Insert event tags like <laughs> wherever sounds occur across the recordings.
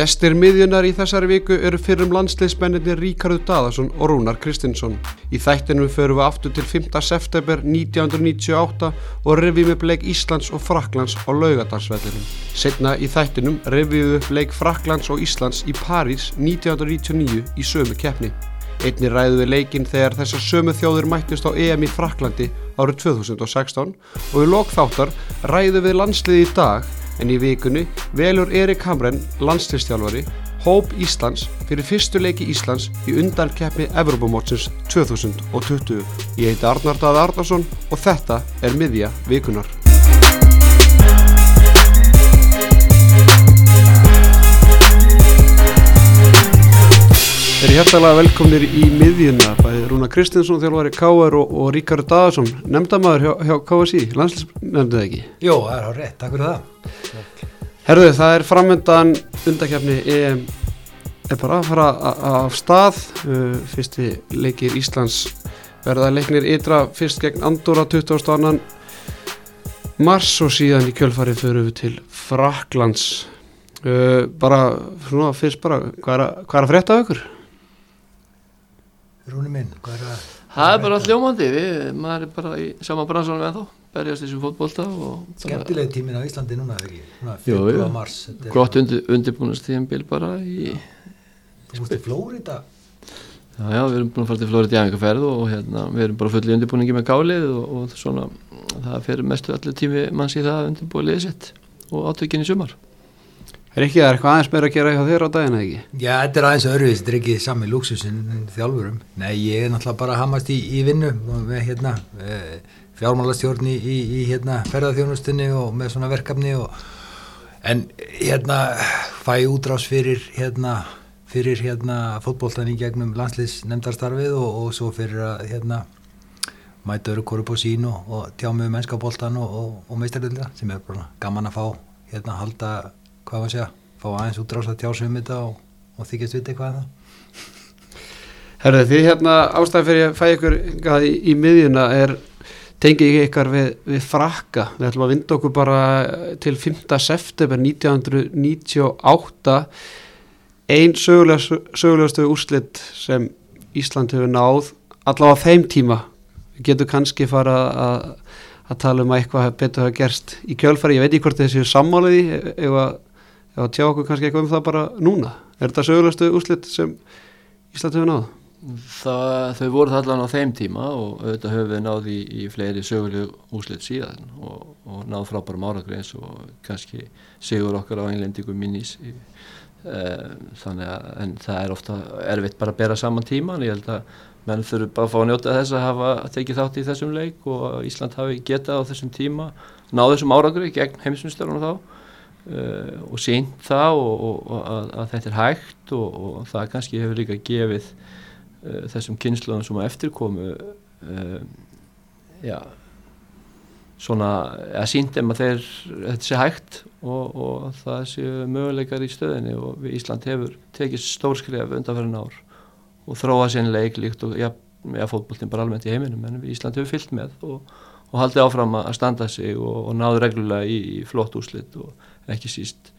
Gestir miðjunar í þessari viku eru fyrrum landsleismennir Ríkardur Daðarsson og Rúnar Kristinsson. Í þættinum förum við aftur til 5. september 1998 og revjum upp leik Íslands og Fraklands á laugadalsvellinum. Setna í þættinum revjum við upp leik Fraklands og Íslands í París 1999 í sömu keppni. Einni ræðu við leikinn þegar þessar sömu þjóður mættist á EM í Fraklandi árið 2016 og við lokþáttar ræðu við landsliði í dag en í vikunni velur Erik Hamren, landslistjálfari, hóp Íslands fyrir fyrstu leiki Íslands í undankeppi Evropamótsins 2020. Ég heiti Arnar Daði Arnarsson og þetta er miðja vikunar. Þeir eru hjertalega velkomnir í miðjuna, bæði Rúna Kristinsson þjálfari K.R. og, og Ríkard Daðarsson, nefndamæður hjá, hjá KSI, landslisnefndið ekki? Jó, það er á rétt, takk fyrir það. Herðu, það er framöndan undakefni EM er bara að fara af stað, uh, fyrsti leikir Íslands verða leiknir ytra fyrst gegn Andorra 22. mars og síðan í kjölfarið fyrir við til Fraklands. Uh, bara, svona, fyrst bara, hvað er að, hvað er að frétta af ykkur? Rúni minn, hvað er að... Það er bara allt ljómandi, við, maður er bara í sama bransunum en þá, berjast þessu fótbolta og... Skemmtileg tímin á Íslandi núna, eða ekki? Núna, Jú, 4. jú. mars. þetta Gott undir, undirbúinast tíðanbíl bara í... Þú múst í Flórida? Já, já, við erum búin að fara til Flórið í æfingarferð og hérna, við erum bara fulli undirbúningi með gálið og, og svona, það fer mestu allir tími manns í það að undirbúa liðið sitt og átökin í sumar. Er ekki það eitthvað aðeins meira að gera hjá þér á daginn eða ekki? Já, þetta er aðeins öðruvis, þetta er ekki sami luxusin þjálfurum. Nei, ég er náttúrulega bara hamast í, í vinnu með hérna e, fjármálastjórn í, í, hérna ferðarþjónustunni og með svona verkefni og en hérna fæ útrás fyrir hérna fyrir hérna fótboltan í gegnum landsliðs nefndarstarfið og, og svo fyrir að hérna mæta öru kóru på sín og, og tjá mig um mennska boltan og, og, meistaröldina sem er bara gaman að fá hérna halda, hvað var að segja fá aðeins útrás að tjá sig um þetta og, og þykjast vita eitthvað um það. Herðu þið hérna ástæði fyrir að fæ ykkur í, í miðjuna er tengið ykkar við, við frakka? Við ætlum að vinda okkur bara til 5. september 1998 ein sögulega, sögulegastu úrslit sem Ísland hefur náð allavega þeim tíma. Við getum kannski fara að, að tala um að eitthvað betur hafa gerst í kjölfari, ég veit ekki hvort þessi sammáliði ef að, að tjá okkur kannski eitthvað um það bara núna. Er þetta sögulegastu úrslit sem Ísland hefur náð? Það, þau voru það allan á þeim tíma og auðvitað höfum við náð í, í fleiri sögulegu úslit síðan og, og náð frábærum árangri eins og kannski sigur okkar á englendingum minnís í, e, þannig að það er ofta erfitt bara að bera saman tíman. Ég held að menn þurfu bara að fá að njóta þess að hafa tekið þátt í þessum leik og að Ísland hafi getað á þessum tíma náð þessum árangri gegn heimsmyndstarunum þá uh, og sínt það og, og, og að, að þetta er hægt og, og það kannski hefur líka gefið uh, þessum kynsluðum sem að eftirkomu uh, já svona að sínt um að þeir þetta sé hægt og, það séu möguleikar í stöðinni og Ísland hefur tekið stórskref undanferðin ár og þróa sér leik líkt og ja, ja, fótboltin bara almennt í heiminum en Ísland hefur fyllt með og, og haldið áfram að standa sig og, og náðu reglulega í, í flott úslit og ekki síst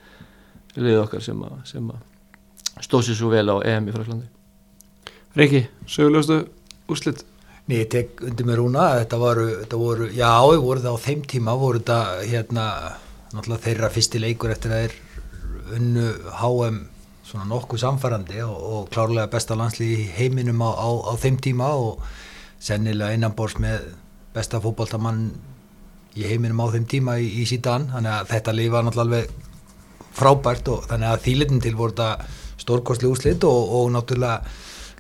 lið okkar sem að, sem að stóð sér svo vel á EM í Fraklandi Riki, sögulegastu úrslit? Nei, ég tek undir með rúna, þetta voru, þetta voru já, voru það á þeim tíma, voru þetta hérna, náttúrulega þeirra fyrsti leikur eftir að þeir unnu HM svona nokkuð samfærandi og, og klárlega besta landslið í heiminum á, á, á þeim tíma og sennilega innanbors með besta fótboltamann í heiminum á þeim tíma í, í síðan, þannig að þetta lið var náttúrulega alveg frábært og þannig að þýlitin til voru þetta stórkostli úslit og, og náttúrulega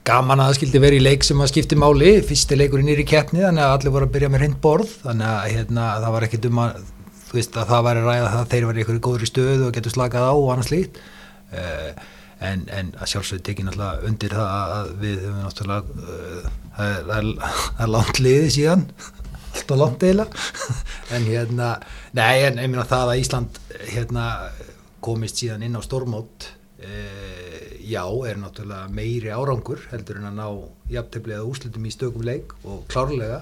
gaman að það skildi verið í leik sem að skipti máli. Fyrsti leikurinn er í keppni þannig að allir voru að byrja með hreint borð. Þannig að hérna, það var ekkit um að þú veist að það væri ræða það að þeir væri í góðri stöðu og getur slakað á og annað slíkt. Uh, en, en að sjálfsögðu tekið náttúrulega undir það að við höfum náttúrulega uh, það, er, er, er langt liðið síðan alltaf langt eiginlega. <laughs> En hérna, nei en ég meina það að Ísland hérna komist síðan inn á stormót uh, já, er náttúrulega meiri árangur heldur en að ná jafntefnilega úslitum í stökum leik og klárlega.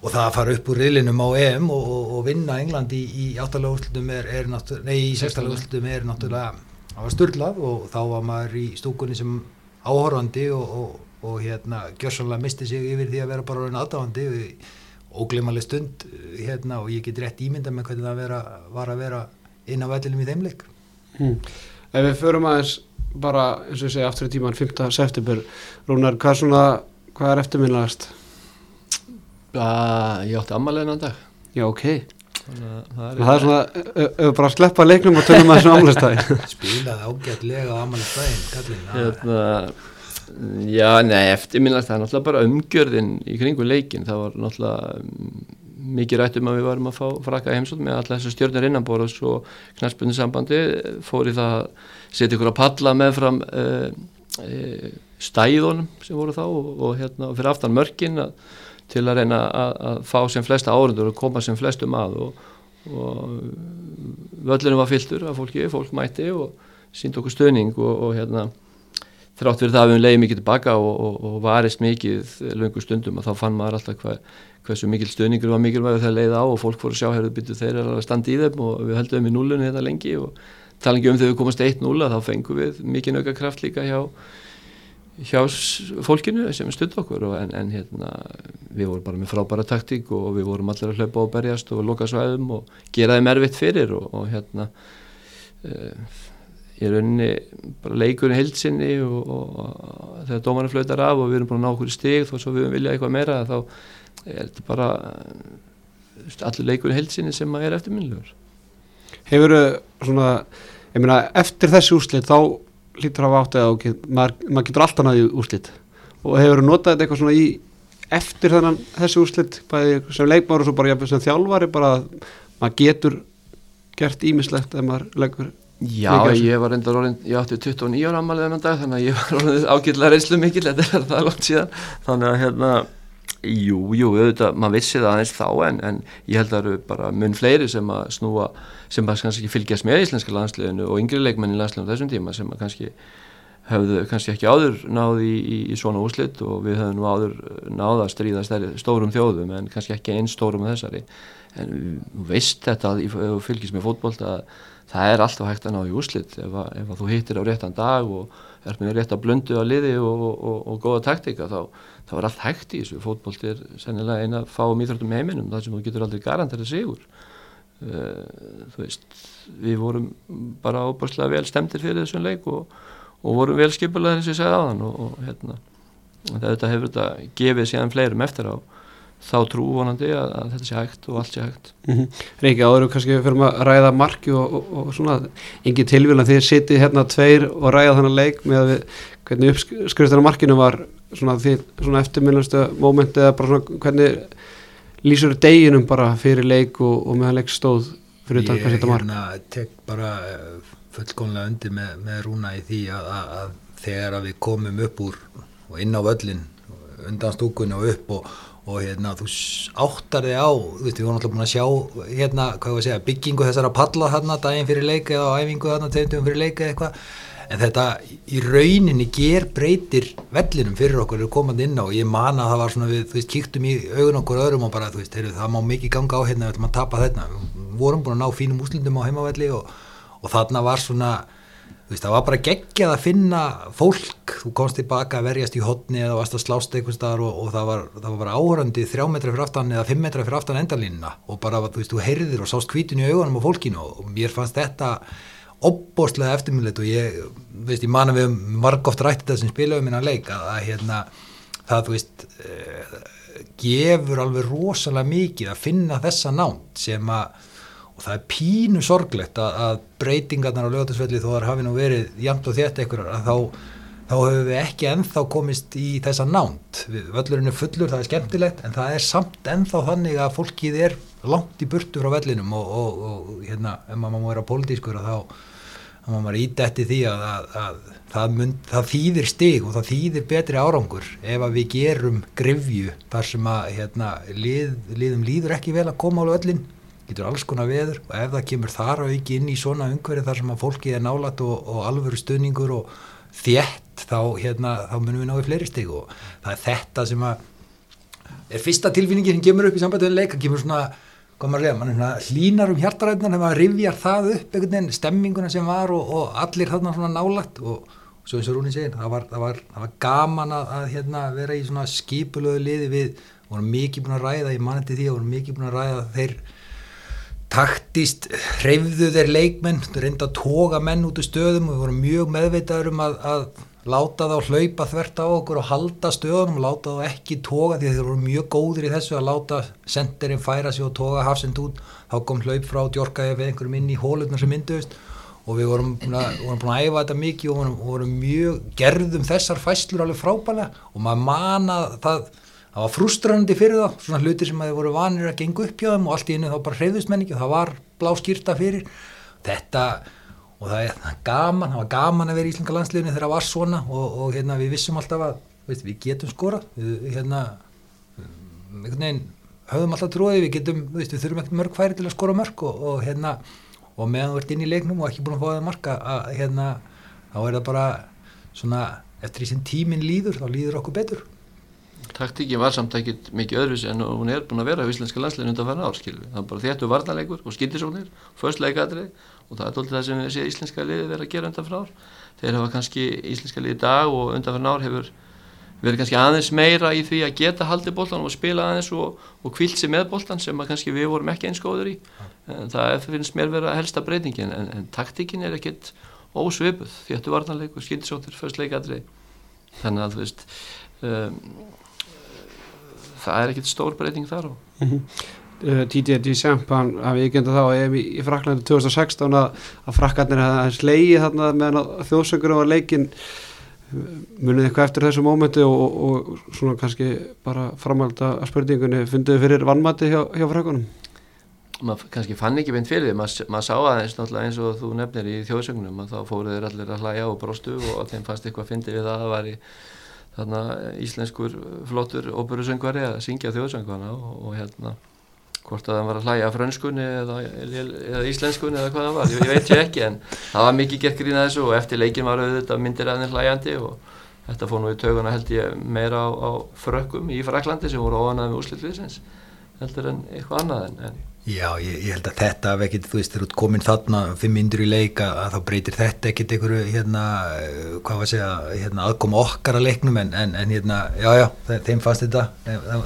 Og það að fara upp úr riðlinum á EM og, og, og vinna England í, í áttalega úslitum er, er náttúrulega, nei í sextalega úslitum er náttúrulega það var styrlað og þá var maður í stúkunni sem áhorfandi og, og, og hérna gjörsanlega misti sig yfir því að vera bara aðdáðandi óglimaleg stund hérna og ég get rétt ímynda með hvernig það vera, var að vera inn á vellinum í þeimleik mm. Ef við förum aðeins bara eins og ég segi aftur í tíman 5. september Rúnar, hvað, svona, hvað er eftirminnaðast? Uh, ég átti ammalegna dag Já, ok Þannig að það er, Það er svona, ef við bara sleppa leiknum og tölum að þessum ámælistæði spilaði ágætlega á amalistæðin kallin hérna, Já, nei, eftirminnast það er náttúrulega bara umgjörðin í kringu leikin það var náttúrulega mikið rætt um að við varum að fá fraka heimsótt með alla þessu stjórnir innanbóra og svo knæspunni sambandi fór í það að setja ykkur að palla með fram uh, uh, stæðunum sem voru þá og, og hérna fyrir aftan mörkin að, til að reyna að, að fá sem flesta árundur og koma sem flestum að og, og völlunum var fylltur af fólki, fólk mætti og sínd okkur stöning og, og hérna þrátt fyrir það að við leiðum mikið tilbaka og, og, og varist mikið löngu stundum og þá fann maður alltaf hva, hversu mikil stöningur var mikilvæg þegar leiði á og fólk fór að sjá herðu byttu þeir eru að standa í þeim og við heldum í nullunni þetta lengi og tala ekki um þegar við komast 1-0 þá fengum við mikið nauka kraft líka hjá, hjá fólkinu sem stutt okkur og en, en hérna við vorum bara með frábæra taktík og við vorum allir að hlaupa og berjast og loka svæðum og gera þeim erfitt fyrir og hérna uh, í rauninni bara leikurinn heilsinni og, og, þegar dómarinn flautar af og við erum búin að ná okkur stig þó svo við vilja eitthvað meira þá er þetta bara allir leikurinn heilsinni sem er eftirminnilegur. Hefur svona, ég meina eftir þessi úrslit þá lítur að hafa átt eða okay, maður, maður getur alltaf náði úrslit. Og hefur notað þetta eitthvað svona í eftir þannan þessi úrslit bæði sem leikmáru og svo bara sem þjálfari bara maður getur gert ímislegt ef maður leikur Já, ég var reyndar orðin, ég átti 29 ára ammaliðan á dag þannig að ég var orðin ágætlega reynslu mikil, þetta er það langt síðan. Þannig að hérna, jú, jú, auðvitað, maður vissi það aðeins þá en, en ég held að það eru bara mun fleiri sem að snúa, sem að kannski fylgjast með íslenska landsliðinu og yngri leikmenn í landsliðinu þessum tíma sem að kannski hefðu kannski ekki áður náði í, í, í svona úslitt og við hefðum nú áður náða að stríða stærri, stórum þjóðum en kannski ekki einn stórum þessari. En veist þetta ef þú fylgjast með fótbolt að það er alltaf hægt að ná í úslitt ef, ef þú hittir á réttan dag og er með rétt að blöndu að liði og, og, og, og góða taktika þá, þá er allt hægt í þessu. Fótbolt er sennilega eina fáum íþróttum heiminum þar sem þú getur aldrei garantera sigur. Uh, þú veist við vorum bara óbærslega vel stemtir fyrir þessum leik og vorum vel skipulega þess að ég segja á þann og hérna þetta hefur þetta gefið síðan fleirum eftir á þá trú vonandi að, að þetta sé hægt og allt sé hægt mm -hmm. Reykja, áður kannski fyrir að ræða marki og, og, og svona, engin tilvíðan því að sitið hérna tveir og ræða þannig leik með að við, hvernig uppskriftan á markinu var svona, því, svona eftirminnlustu mómenti eða bara svona hvernig lýsur deginum bara fyrir leik og, og meðan leik stóð fyrir hvað setja mark Ég hérna, tek bara fullkonlega undir með, með rúna í því að, að, þegar að við komum upp úr og inn á völlin undan stúkunni og upp og og hérna þú áttar þig á þú veist við vorum alltaf búin að sjá hérna segja byggingu þessara palla hérna daginn fyrir leika eða æfingu hérna tegndum fyrir leika eitthvað. En þetta í rauninni ger breytir vellinum fyrir okkur eru komandi inn á og ég man að það var svona við þú veist kíktum í augun okkur öðrum og bara þú veist heyru, það má mikið ganga á hérna við ætlum að tapa þetta við vorum búin að ná fínum úslundum á heimavelli og, og þarna var svona Veist, það var bara geggjað að finna fólk, þú komst tilbaka að verjast í hodni eða varst að slásta einhvers staðar og, og það, var, það var áhörandi þrjá metra fyrir aftan eða fimm metra fyrir aftan endalínuna. Og bara þú veist, þú heyrðir og sást kvítun í augunum á fólkinu og mér fannst þetta opbóstlega eftirmjölet og ég, veist, ég man að við marg oft rætti þetta sem spilaðum minna leik að, að hérna, það, þú veist, eh, gefur alveg rosalega mikið að finna þessa nánt sem að það er pínu sorglegt að, að breytingarnar á lögatisvelli þó þar hafi nú verið jæmt og þétt einhverjar að þá, þá höfum við ekki enþá komist í þessa nánt völlurinn er fullur, það er skemmtilegt en það er samt enþá þannig að fólkið er langt í burtu frá vellinum og, og, og hérna, ef maður má vera pólitískur þá má maður ídætti því að, að, að það, mynd, það þýðir stig og það þýðir betri árangur ef að við gerum grifju þar sem að hérna, lið, liðum líður ekki vel að koma á völlin getur alls konar veður og ef það kemur þar á ekki inn í svona umhverju þar sem að fólkið er nálat og, og alvöru stöningur og þétt þá, hérna, þá munum við ná í fleiri stig og það er þetta sem að er fyrsta tilfinningin sem kemur upp í sambandinu leika, kemur svona hvað maður segja, mann hlínar um hjartaræðunar þegar maður rifjar það upp einhvern veginn stemminguna sem var og, og allir þarna svona nálagt og, og svo eins og Rúni segir, það var, það var, það var gaman að, að hérna, vera í svona skipulöðu liði við, vorum mikið búin að ræða, ég manni til því vorum mikið búin að ræða þeir taktist hreyfðu þeir leikmenn, reynda að toga menn út úr stöðum. Og við vorum mjög meðveitaður um að, að láta þá hlaupa þvert á okkur og halda stöðunum og láta þá ekki toga því þeir voru mjög góðir í þessu að láta senderinn færa sig og toga hafsend út. Þá kom hlaup frá djorkaði við einhverjum inn í hólutnar sem mynduðist og við vorum búin að, vorum búin að æfa þetta mikið og vorum, vorum mjög gerðum þessar fæslur alveg frábælega og maður mana það það var frustrandi fyrir það, svona hluti sem að þið voru vanir að genga upp hjá þeim og allt í einu þá bara hreyðust menn ekki og það var blá skýrta fyrir. Þetta og það er, gaman, það var gaman að vera í Íslenska landsliðinu þegar það var svona og, og hérna við vissum alltaf að veist, við getum skora við hérna veginn höfum alltaf trúið við getum, veist, við þurfum ekkert mörg færi til að skora mörg og, og hérna og meðan þú ert inn í leiknum og ekki búin að fá það marka að hérna þá er það bara svona eftir því sem tíminn líður þá líður okkur betur Taktíkin var samt ekkit mikið öðruvis en hún er búin að vera á Íslenska landslegin undan færna árskilvi. Það er bara þéttu varnarleikur og skildisóknir, förstleikadri og það er doldið það sem við séum Íslenska liði verið að gera undan frá ár. Þeir hafa kannski Íslenska liði dag og undan færna ár hefur verið kannski aðeins meira í því að geta haldið bóltan og spila aðeins og, og kvilt sig með bóltan sem kannski við vorum ekki einskóður í. En það finnst mér verið að helsta breytingin en, en taktíkin er ekkit ósvipuð, þéttu varnarleikur, skildisóknir, förstleikadri. Þannig að þú veist, um, það er ekkert stór breyting þar á mm -hmm. uh, Didier Deschamps hann hafi ekki enda þá ef í, í Fraklandi 2016 að, að frakkarnir hefði slegið þarna meðan þjóðsöngur var leikin munið eitthvað eftir þessu mómenti og, og, og svona kannski bara framhalda að spurningunni funduði fyrir vannmati hjá, hjá frakkunum maður kannski fann ekki beint fyrir því maður mað sá aðeins náttúrulega eins og þú nefnir í þjóðsöngunum að þá fóruður allir að hlæja og brostu og þeim fannst eitthvað að fyndi við það að það var í þarna íslenskur flottur óperusöngvari að syngja þjóðsöngvana og, og hérna hvort að það var að hlæja frönskunni eða, eða íslenskunni eða hvað það var, ég, ég veit sér ekki en það var mikið gert grína þessu og eftir leikin var auðvitað myndir aðeins hlæjandi og þetta fór nú í tauguna held ég meira á, á frökkum í Fraklandi sem voru óanað með úslitliðsins heldur en eitthvað annað en, en Já, ég, ég held að þetta af ekkert, þú veist, þegar þú ert komin þarna fimm myndur í leika að þá breytir þetta ekkert einhverju, hérna, hvað var að segja, hérna, aðkoma okkar að leiknum en, en, en hérna, já, já, þeim fannst þetta,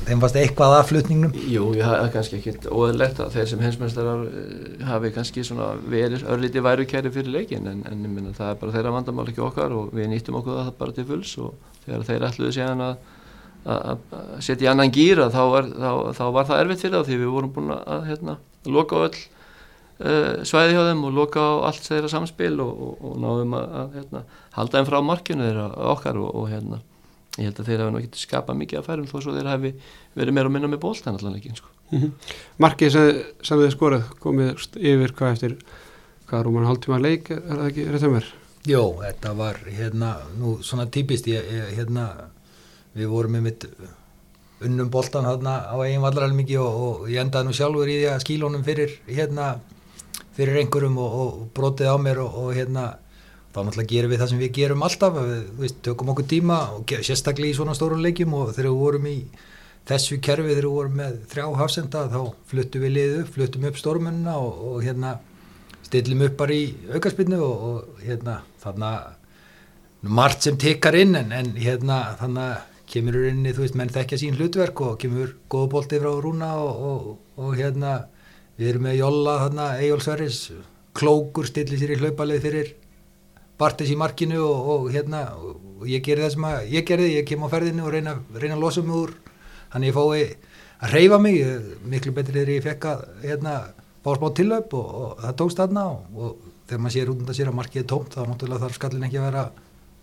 þeim fannst eitthvað að flutningnum. Jú, það er kannski ekkert óðurlegt að þeir sem hensmestrar eh, hafi kannski svona verið örlíti værukæri fyrir leikin en, en minna, það er bara þeirra vandamál ekki okkar og við nýttum okkur það bara til fulls og þegar þeir ætluðu séðan að að setja í annan gýra þá, þá, þá var það erfitt fyrir það því við vorum búin að hérna, loka á öll uh, svæði hjá þeim og loka á allt þeirra samspil og, og, og náðum að, að hérna, halda þeim frá markinu þeirra okkar og, og hérna ég held að þeir hafa náttúrulega getið skapað mikið að færum þó svo þeir hafi verið meira og minna með bóltan allan ekki sko. mm -hmm. Markið sem, sem þið skorað komið yfir hvað eftir hvað rúman hálftíma leik er það ekki rétt að mér? Jó, þetta var hérna nú svona típist ég, ég hérna við vorum með mitt unnum boltan hérna á eigin vallaralmingi og, og ég endaði nú sjálfur í því að skílónum fyrir hérna fyrir einhverjum og, og brotið á mér og, og hérna þá náttúrulega gerum við það sem við gerum alltaf. Við veist, tökum okkur tíma og sérstaklega í svona stórum leikjum og þegar við vorum í þessu kerfi þegar við vorum með þrjá hafsenda þá fluttum við liðu, fluttum upp stormunna og hérna stillum upp bara í aukarspinnu og hérna þarna margt sem tikkar inn en, en hérna þannig kemur úr inni, þú veist, menn þekkja sín hlutverk og kemur góða bólti frá Rúna og, og, og hérna við erum með Jólla, þarna, Egil Sverris klókur stillir sér í hlaupalið fyrir Bartis í markinu og, og hérna, ég gerði það sem að ég gerði, ég kem á ferðinu og reyna, reyna að losa mig úr, þannig ég fái að reyfa mig, miklu betur þegar ég fekk að, hérna, fá smá tillöp og það tókst þarna og þegar maður sér út undan sér að markið er tómt, þá náttúrulega þarf skallin ekki að vera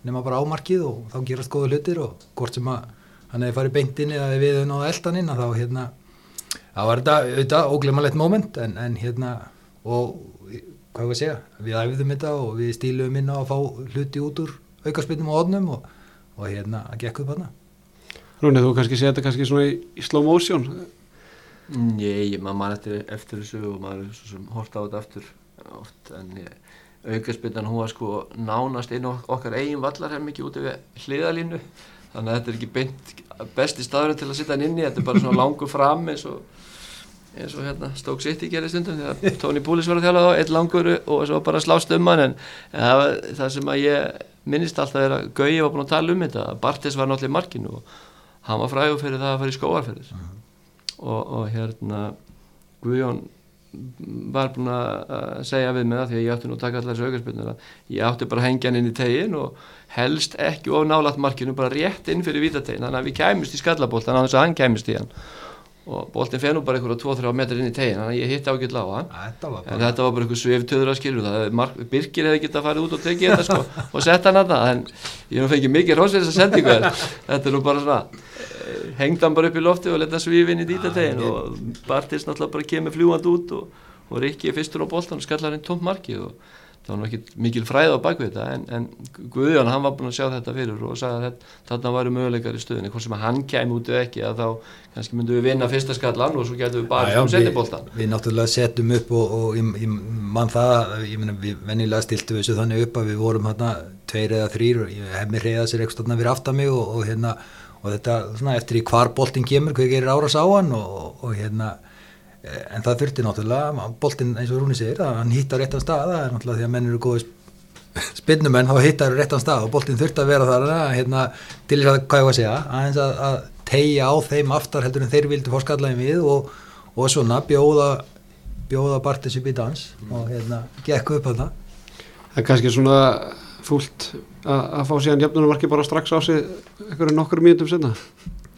nema bara ámarkið og þá gerast góða hlutir og hvort sem að hann hefði farið beintin eða við höfum náða eldaninn þá hérna, það var þetta auðvitað óglemalegt moment en, en hérna og hvað var að segja, við æfðum þetta og við stíluðum inn á að fá hluti út úr aukarspilnum og odnum og, og hérna að gekk upp hana Rúnið, þú kannski segja þetta kannski svona í, í slow motion? Nei, maður mann eftir, eftir þessu og maður er svo sem horta á þetta aftur oft en ég aukarspilnan hún var sko nánast inn okkar eigin vallarhermingi úti við hliðalínu þannig að þetta er ekki beint besti staðurinn til að sitta hann inni þetta er bara svona langu fram eins og eins og hérna Stoke City gerir stundum þegar Tony Poulis var að þjála þá eitt langur og svo bara slást um hann en, það, það sem að ég minnist alltaf er að Gauji var búin að tala um þetta Bartes var náttúrulega í markinu og hann var frægur fyrir það að fara í skóarferðis uh -huh. og, og hérna Guðjón var búin að segja við mig það því að ég átti nú að taka allar þessu aukarspilnur ég átti bara að hengja hann inn í tegin og helst ekki of nálat markinu bara rétt inn fyrir vítategin þannig að við kæmust í skallabólt þannig að þess að hann kæmust í hann og boltin fennu bara einhverja 2-3 metrar inn í tegin þannig að ég hitti ágætla á hann. En þetta var bara einhver sviftöður að skilju það Mark, Birkir hefði getað farið út og tekið þetta sko, <laughs> og sett hann að það en ég hef fengið mikið hrósir þess að sendingu en þetta er nú bara svona eh, hengd hann bara upp í lofti og leta svíf inn í dítategin og Bartis náttúrulega bara kemur fljúand út og, og Rikki er fyrstur á boltan og skallar inn tómt markið og það var nú ekki mikil fræð á bakvið þetta en, en Guðjón hann var búin að sjá þetta fyrir og sagði að þetta, þarna væri möguleikar í stöðinni hvort sem hann kæmi út eða ekki að þá kannski myndum við vinna fyrsta skallan og svo getum við bara um setja við, náttúrulega settum upp og, og ég, ég mann það, ég meina við vennilega stiltum þessu þannig upp að við vorum hérna tveir eða þrýr og ég hef mér reyðað sér eitthvað þarna fyrir aftan mig og, og hérna og þetta svona eftir í hvar boltin kemur hver gerir áras á hann og, og hérna en það þurfti náttúrulega boltin eins og Rúni segir að hann hittar réttan stað það er náttúrulega því að menn eru góði <laughs> spinnumenn þá hittar réttan stað og boltin þurfti að vera þar hérna, til þess að hvað ég var að segja aðeins að, að tegja á þeim aftar heldur en þeir vildu fá skallaði við og, og svona bjóða bjóða Bartis upp í dans og hérna gekk upp að það Það er kannski svona fúlt að, að fá síðan jafnunarmarki bara strax á sig einhverju nokkur mínútum senna.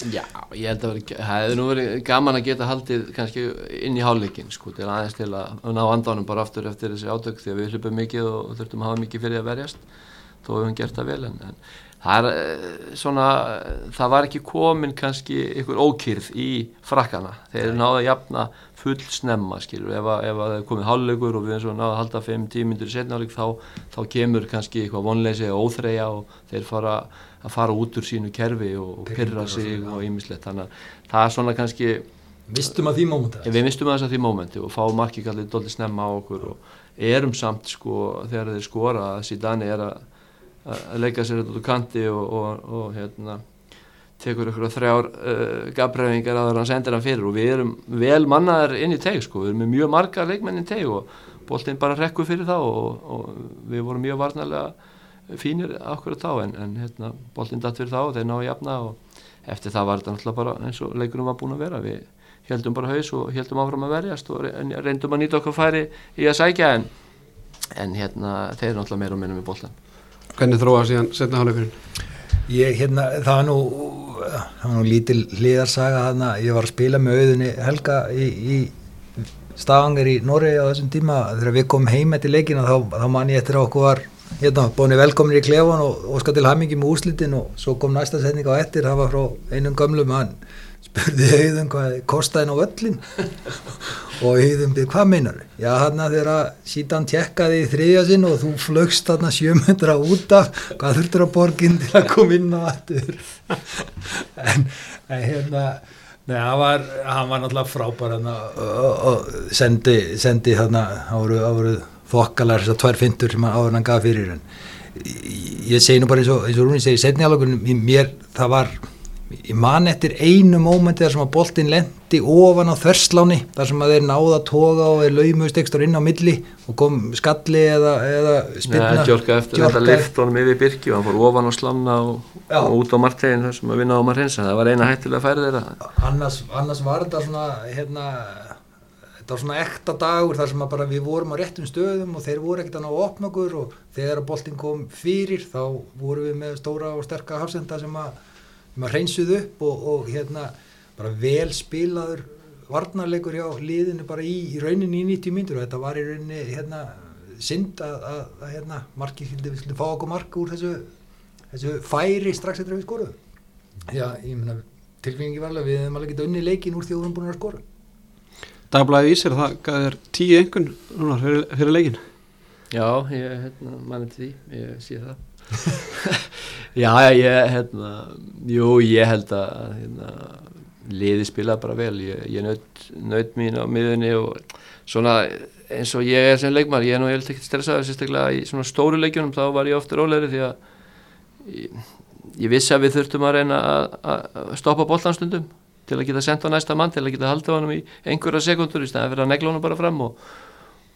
Já, ég held að það hefði nú verið gaman að geta haldið kannski inn í hálfleikin sko, til aðeins til að ná andanum bara aftur eftir þessi átök því að við hlupum mikið og þurftum að hafa mikið fyrir að verjast þó hefum við gert það vel en, en það er eh, svona, það var ekki komin kannski ykkur ókýrð í frakkana, þeir náðu að jafna full snemma skilur, ef að, það er komið hálfleikur og við eins og náðu að halda 5-10 myndur setnáleik þá, þá kemur kannski eitthvað vonleysi og óþreyja og þeir fara að fara út úr sínu kerfi og, og pyrra sig og ýmislegt, þannig að það er svona kannski mistum að því mómenta Við mistum að því mómenti og fáum marki kallið doldið snemma á okkur og erum samt sko þegar þeir skora að Zidane er að, að leika sér þetta út úr kanti og, og, og hérna tekur ykkur þrjár uh, gafbræfingar að hann sendir hann fyrir. Og við erum vel mannaðar inn í teg sko, við erum mjög marga leikmenn í teg og boltinn bara rekkur fyrir þá og, og við vorum mjög varnarlega fínir okkur að tá en, en hérna, boltinn datt fyrir þá og þeir náðu jafna og eftir það var þetta náttúrulega bara eins og leikurum var búin að vera. Við heldum bara haus og heldum áfram að verjast og reyndum að nýta okkur færi í að sækja en, en hérna þeir náttúrulega meira og minna með boltan Hvernig þróa síðan setna hálfleikurinn? ég hérna, það var nú það var nú lítil hliðarsaga þarna, ég var að spila með auðinni Helga í, í Stavanger í Noregi á þessum tíma. Þegar við komum heim eftir leikina þá, þá man ég eftir að okkur var hérna, búinni velkominir í klefan og óskar til hamingi með úslitin og svo kom næsta setning á eftir, það var frá einum gömlum hann spurði auðum hvað kostaði ná öllin og auðum byrði hvað meinar já hann að þeirra síðan tjekkaði í þriðja sinn og þú flögst þarna sjömyndra út af hvað þurftur að borginn til að koma inn á aftur? En, en hérna Nei, hann var, hann var náttúrulega frábær hann og sendi, sendi þarna, voru þokkalar þessar tvær fintur sem áður hann gaf fyrir. En ég segi nú bara eins og, eins og Rúni segi, setni alveg mér, það var ég man eftir einu mómenti þar sem að boltin lendi ofan á þversláni þar sem að þeir náða toga og þeir laumust ekstra inn á milli og kom skalli eða, eða spilna Nei, Gjörka eftir þetta lift honum yfir Birki og hann fór ofan á slanna og, og út á martegin þar sem að vinna á maður hreinsa það var eina hættilega færið þeirra. Annars, annars var þetta svona hérna, þetta var svona ekta dagur þar sem að bara við vorum á réttum stöðum og þeir voru ekkert að ná að opna okkur og þegar að boltin kom fyrir þá vorum við með stóra og sterka hafsenda sem að maður reynsuð upp og, og hérna bara vel spilaður varnarleikur hjá liðinu bara í, í rauninni í 90 myndur og þetta var í rauninni hérna synd að, að, að hérna markið skildi við skildi fá okkur mark úr þessu, þessu færi strax eftir að við skoruðum. Já, ég meina tilfengi var alveg við hefum alveg getið unni leikin úr því að við erum búin að skora. Dagblæði Ísir, það þér tíu engun núna fyrir, fyrir leikin Já, ég hérna, manni til því, ég sé það <laughs> Já, ég, hérna, jú, ég held að hérna, liði spilaði bara vel, ég, ég naut, naut mín á miðunni og svona eins og ég er sem leikmar, ég er nú ekkert stressaður sérstaklega í svona stóru leikjunum, þá var ég ofta rólegri því að ég, ég vissi að við þurftum að reyna að, stoppa bollanstundum til að geta sendt á næsta mann til að geta haldið honum í einhverja sekundur í stæðan fyrir að negla honum bara fram og,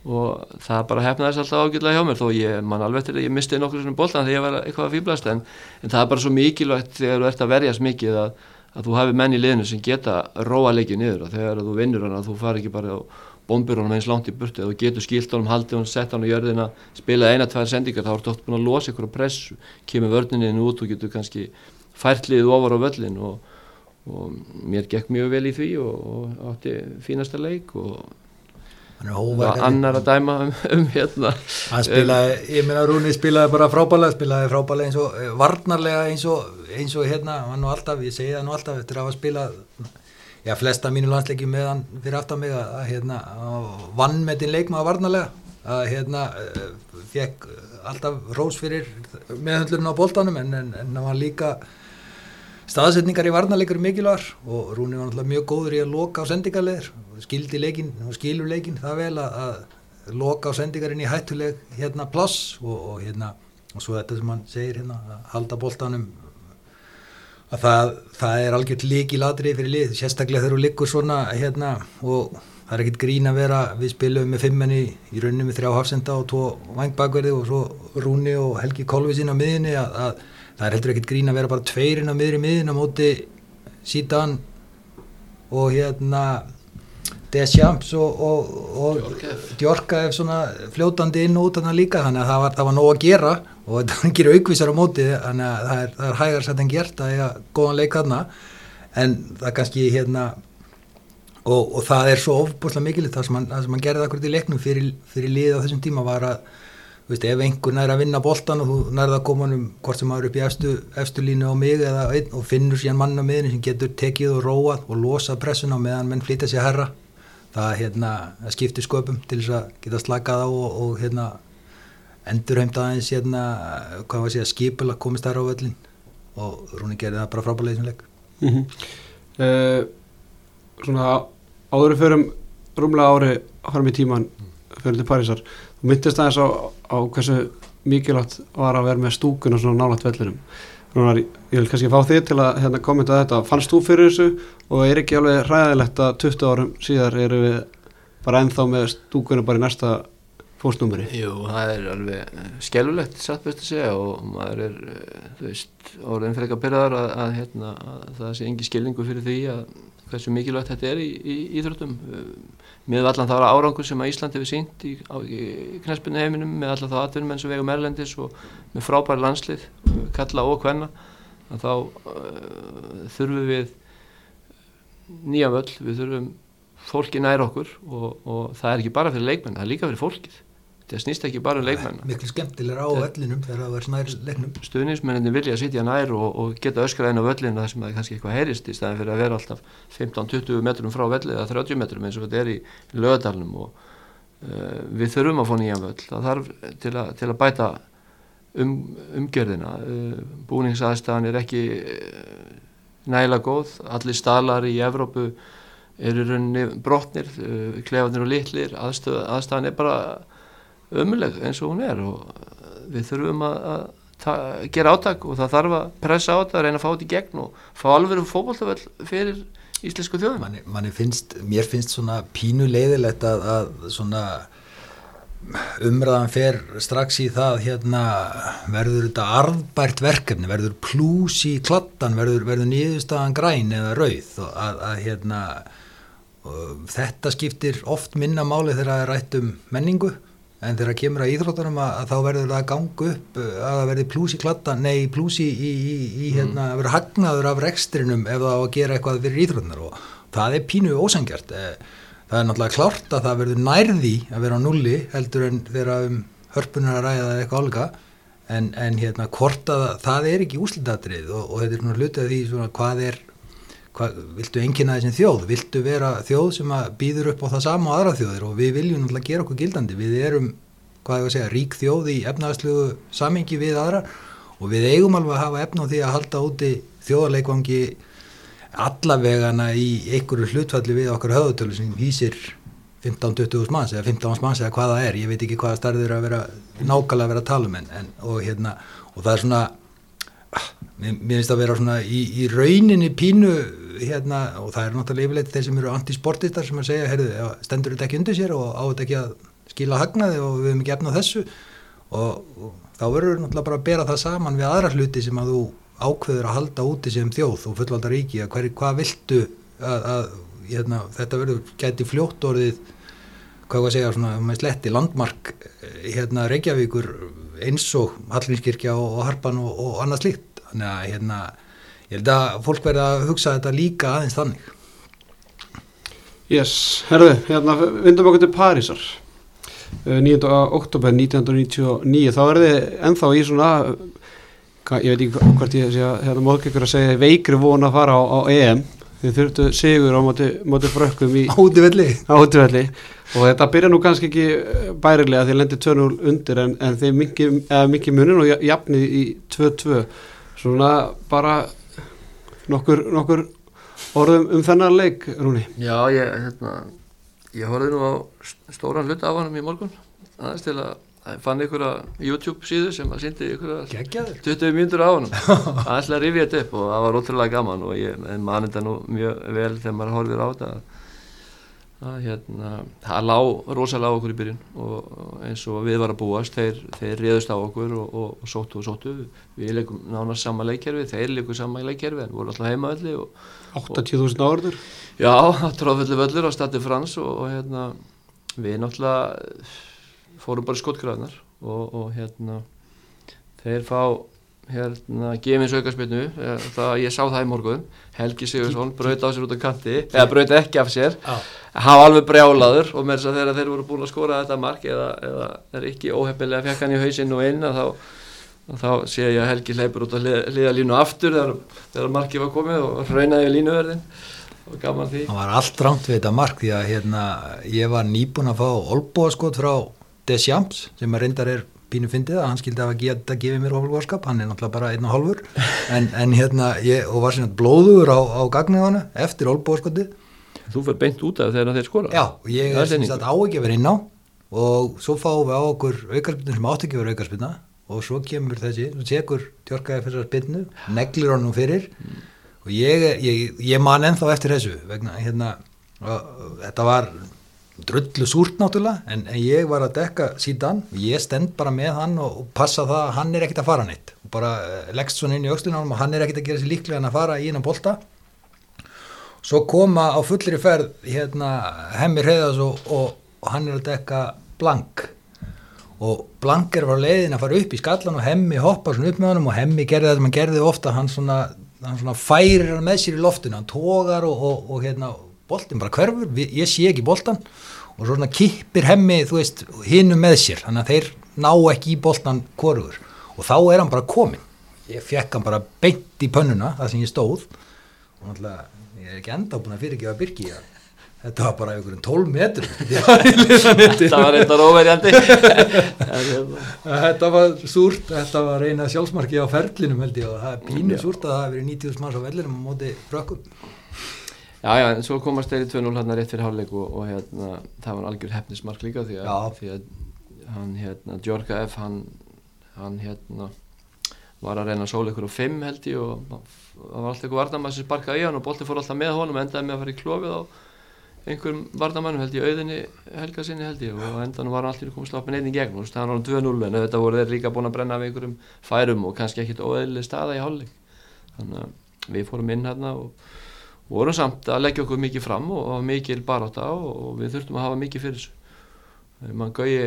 og það bara hefnaðist alltaf ágjörlega hjá mér þó ég man alveg til að ég misti nokkur svona bóltan þegar ég var eitthvað að fýblast en, en það er bara svo mikilvægt þegar þú ert að verjast mikið að, að þú hafi menn í liðinu sem geta róa leikið niður og þegar þú vinnur hann að þú fari ekki bara og bombur honum eins langt í burtu. Eða þú getur skilt honum, haldið honum, sett hann á jörðina spila eina, tvær sendingar, þá ertu oft búin að losa ykkur á pressu, kemur vörninni út og getur kannski færtlið ofar á völlin og, og mér gekk mjög vel í því og, og átti fínasta leik og annar að dæma um, um hérna. Hann spilaði, ég meina Rúni spilaði bara frábælega, spilaði frábælega eins og eh, varnarlega eins og, eins og hérna hann nú alltaf, ég segi það nú alltaf eftir að hafa spilað já, flesta mínu landsleiki með hann fyrir aftan mig að, að hérna, vann með þinn leikmaða varnarlega að hérna eh, fekk alltaf rós fyrir meðhundlurinn á bóltanum en, en, en hann var líka staðsetningar í varnarleikur mikilvægur og Rúni var náttúrulega mjög góður í að loka á sendingarleðir skildi leikin, skilur leikin það vel að, að loka á sendingarinn í hættuleg hérna pláss og, og hérna og svo þetta sem hann segir hérna að halda bóltanum að það, það er algjört lík í ladrið fyrir lið, sérstaklega þegar þú liggur svona hérna og það er ekkert grín að vera, við spilum með fimmenni í rauninu með þrjá hafsenda og tvo vangbakverði og svo Rúni og Helgi Kolvísin á miðinni að, að það er heldur ekkert grín að vera bara tveirinn á miðri miðin á móti sítan og hérna Deschamps og, og, og Djorkaef svona fljótandi inn og út þannig líka þannig að það var, það var nóg að gera og <laughs> það gerir aukvísar á móti þannig að það er, það er hægar sætt en gert að eiga góðan leik þarna. En það kannski hérna og, og það er svo ofbúrslega mikilvægt það sem hann gerði akkurat í leiknum fyrir, fyrir lið á þessum tíma var að veist, ef einhver næri að vinna boltan og þú nærði að koma um hvort sem maður upp í efstu, efstu línu á mig eða einn og finnur síðan mann á miðinu sem getur tekið og róað og losa pressun á meðan menn flytja sér herra það, hérna, skiptir sköpum til þess að geta slakað á og, og hérna, endurheimt aðeins hérna, hvað var að segja, skipula komist þær á völlin og Rúni gerði það bara leik. Mm -hmm. uh, Svona áður fyrir rúmlega ári í tíman fyrir til Parísar og myndist aðeins á, á hversu mikilvægt var að vera með stúkun og svona nálat vellinum. Rúnar, ég vil kannski fá þig til að hérna, kommenta þetta, fannst þú fyrir þessu? Og er ekki alveg ræðilegt að 20 árum síðar eru við bara ennþá með stúkunum bara í næsta fóstnúmeri? Jú, það er alveg skellulegt satt best að segja og maður er, þú veist, orðin fyrir ekki að byrja þar að, að, hérna, að það sé engi skilningu fyrir því að hversu mikilvægt þetta er í, í íþróttum. Með allan þá árangur sem að Ísland hefur sínt í, í knæspinu heiminum með allan þá atvinnum eins og vegum erlendis og með frábæri landslið kalla og hvenna þá uh, þurfum við nýja völl, við þurfum fólki nær okkur og, og það er ekki bara fyrir leikmenn, það er líka fyrir fólkið það snýst ekki bara um leikmenn. Miklu skemmtilegur á völlinum þegar það verður nær leiknum. Stuðnismenninni vilja að sitja nær og, og geta öskra inn á völlinu þar sem það kannski eitthvað heyrist í staðin fyrir að vera alltaf 15-20 metrum frá völlið eða 30 metrum eins og þetta er í lögadalunum og uh, við þurfum að fá nýjan völl. Það þarf til að, til að bæta um, umgjörðina. Uh, búningsaðstæðan er ekki uh, næla góð. Allir stalar í Evrópu eru brotnir klefanir og litlir. Aðstæðan er bara ömuleg eins og hún er og við þurfum að, að gera áttak og það þarf að pressa á þetta, reyna að fá þetta í gegn og fá alveg fókbaltafell fyrir íslensku þjóðum. Manni, manni finnst, mér finnst svona pínu leiðilegt að, að svona umræðan fer strax í það hérna verður þetta arðbært verkefni, verður plús í klattan, verður, verður nýðustafan græn eða rauð og að, að hérna þetta skiptir oft minna máli þegar það er rætt um menningu en þegar kemur að íþróttunum að, þá verður það að ganga upp að það verður plúsi klatta, nei plúsi í, í, í mm. hérna, að vera hagnaður af rekstrinum ef það á að gera eitthvað fyrir íþróttunar og það er pínu ósangjart eh, það er náttúrulega klárt að það verður nærði að vera á nulli heldur en þegar um hörpunar að ræða eitthvað álga en, en hérna hvort að það er ekki úslitatrið og, og þetta er svona hlutið því svona hvað er hvað, viltu engina þessin þjóð, viltu vera þjóð sem býður upp á það sama á aðra þjóðir? Og við viljum náttúrulega gera okkur gildandi, við erum, hvað ég var að segja, rík þjóð í efnaðsluðu samingi við aðra. Og við eigum alveg að hafa efna á því að halda úti þjóðarleikvangi allavegana í einhverju hlutfalli við okkar höðutölu sem hýsir 15-20 manns eða 15 manns eða hvað það er, ég veit ekki hvað starður að vera nákvæmlega að vera að tala um en, en og, hérna, og það er svona mér finnst það að vera svona í, í rauninni pínu hérna, og það er náttúrulega yfirleitt þeir sem eru antisportistar sem að segja, heyrðu, já, stendur þetta ekki undir sér og á þetta ekki að skila hagnaði og við hefum ekki efnað þessu? Og, og þá verður náttúrulega bara að bera það saman við aðra hluti sem að þú ákveður að halda úti sem þjóð og fullvalda ríki að hvað viltu að, að hérna, þetta verður gæti fljótt orðið hvað að segja svona með sletti landmark hérna Reykjavíkur eins og Hallinskirkja og, og Harpan og, og annað slíkt. Þannig að hérna ég held að fólk verða að hugsa þetta líka aðeins þannig. Yes, herðu, hérna vindum okkur til Parísar. 9. oktober 1999 þá er þið ennþá í svona ég veit ekki hvort ég sé að hérna móðkekkur að segja veikri von að fara á, á EM. Þið þurftu sigur á móti, móti frökkum í Átivelli Átivelli og þetta byrja nú kannski ekki bærilega því að lendi 2-0 undir en, en þið mikið munin og jafnið í 2-2 svona bara nokkur, nokkur orðum um þennan leik, Rúni? Já, ég, hérna, ég horfði nú á stóran hlut af hann í morgun aðeins til að fann að YouTube síðu sem að ykkur að 20 mínútur á hann aðeins að rifja þetta upp og það var ótrúlega gaman og ég mani þetta nú mjög vel þegar maður horfir á þetta að hérna, það lág rosalega á okkur í byrjun og eins og við varum að búast þeir, þeir réðust á okkur og, og, og sóttu og sóttu við leikum nánast sama leikkerfi þeir leikum sama leikkerfi en voru alltaf heimaðalli 80.000 áriður? Já, tráðfulli völlur á stati frans og, og hérna, við náttúrulega fórum bara skottgræðnar og hérna þeir fá hérna gefins aukarspilnu það ég sá það í morgun. Helgi Sigursson braut á sér út á kanti eða braut ekki af sér. Hann var alveg brjálaður og þess að þegar þeir voru búin að skora þetta mark eða, eða er ekki óhefnilega hann í hausinn og inn þá, þá sé ég að Helgi leipur út að liða línu aftur þegar, þegar marki var komið og raunaði línuverðin. Og gaman því. Hann var allt rámt við þetta mark því að hérna, ég var nýbúin að fá olbúaskot frá Deschamps sem reyndar er pínu fyndið að hann skildi að geta gefið mér ofalvarskap, hann er náttúrulega bara einn og hálfur. En, en hérna, ég, og var svona blóður á, á gagniðana eftir olbúarskotið Þú fyrir beint út af þegar þeir skora? Já, ég er sem sagt á ekki að vera inn á. Og svo fáum við á okkur aukarspilnum sem átt ekki að vera aukarspilna og svo kemur þessi, svo tekur tjorkaði fyrir spilnu, neglir honum fyrir. Mm. og ég, ég, ég man ennþá eftir þessu vegna, hérna, þetta var drullu súrt náttúrulega en, en ég var að dekka síðan. Og ég stend bara með hann og, og passa það að hann er ekkit að fara neitt. Og bara eh, leggst svona inn í aukslunum og hann er ekkit að gera sér líklega en að fara í hennan bolta. Svo koma á fullri ferð hérna hemmi reyðas og, og, og hann er að dekka blank. Og blank er að fara leiðin að fara upp í skallan og hemmi hoppa svona upp með hann og hemmi gerði það sem hann gerði ofta. Hann svona, hann svona færir hann með sér í loftinu hann tógar og hérna boltin bara hverfur, ég sé ekki boltan og svona kippir hemmi þú veist, hinnu með sér, þannig að þeir ná ekki í boltan korfur og þá er hann bara komin ég fekk hann bara beint í pönnuna, það sem ég stóð. Og náttúrulega, ég er ekki enda búin að fyrirgefa byrki að þetta var bara einhverjum 12 metrum. <laughs> Þetta var eitthvað óverjandi. <laughs> Þetta var súrt. Þetta var eina sjálfsmarki á ferlinum held ég og það er pínu súrt að það hefur verið 90.000 manns á vellinum á móti frökkum Já, já, en svo komast þeir í 2-0 hérna rétt fyrir hálfleik og, og hérna, það var algjör hefnismark líka því að, því að hann, hérna, Gjörga F, hann, hann, hérna, var að reyna að sóla ykkur á 5 held ég og það var alltaf ykkur varnamæð sem sparkaði í hann og bolti fór alltaf með honum og endaði með að fara í klófið á einhverjum varnamæðnum held ég, auðinni helga sinni held ég og endan var hann alltaf komið slappin einnig gegn og það var hann 2-0 en þetta voru þeir líka búin að brenna af einhverjum færum og kannski ekkit óeðli staða í hálfleik. Þannig að við fórum inn hérna og vorum samt að leggja okkur mikið fram og, og mikið baráta og, og við þurftum að hafa mikið fyrir þessu. Mann Gauji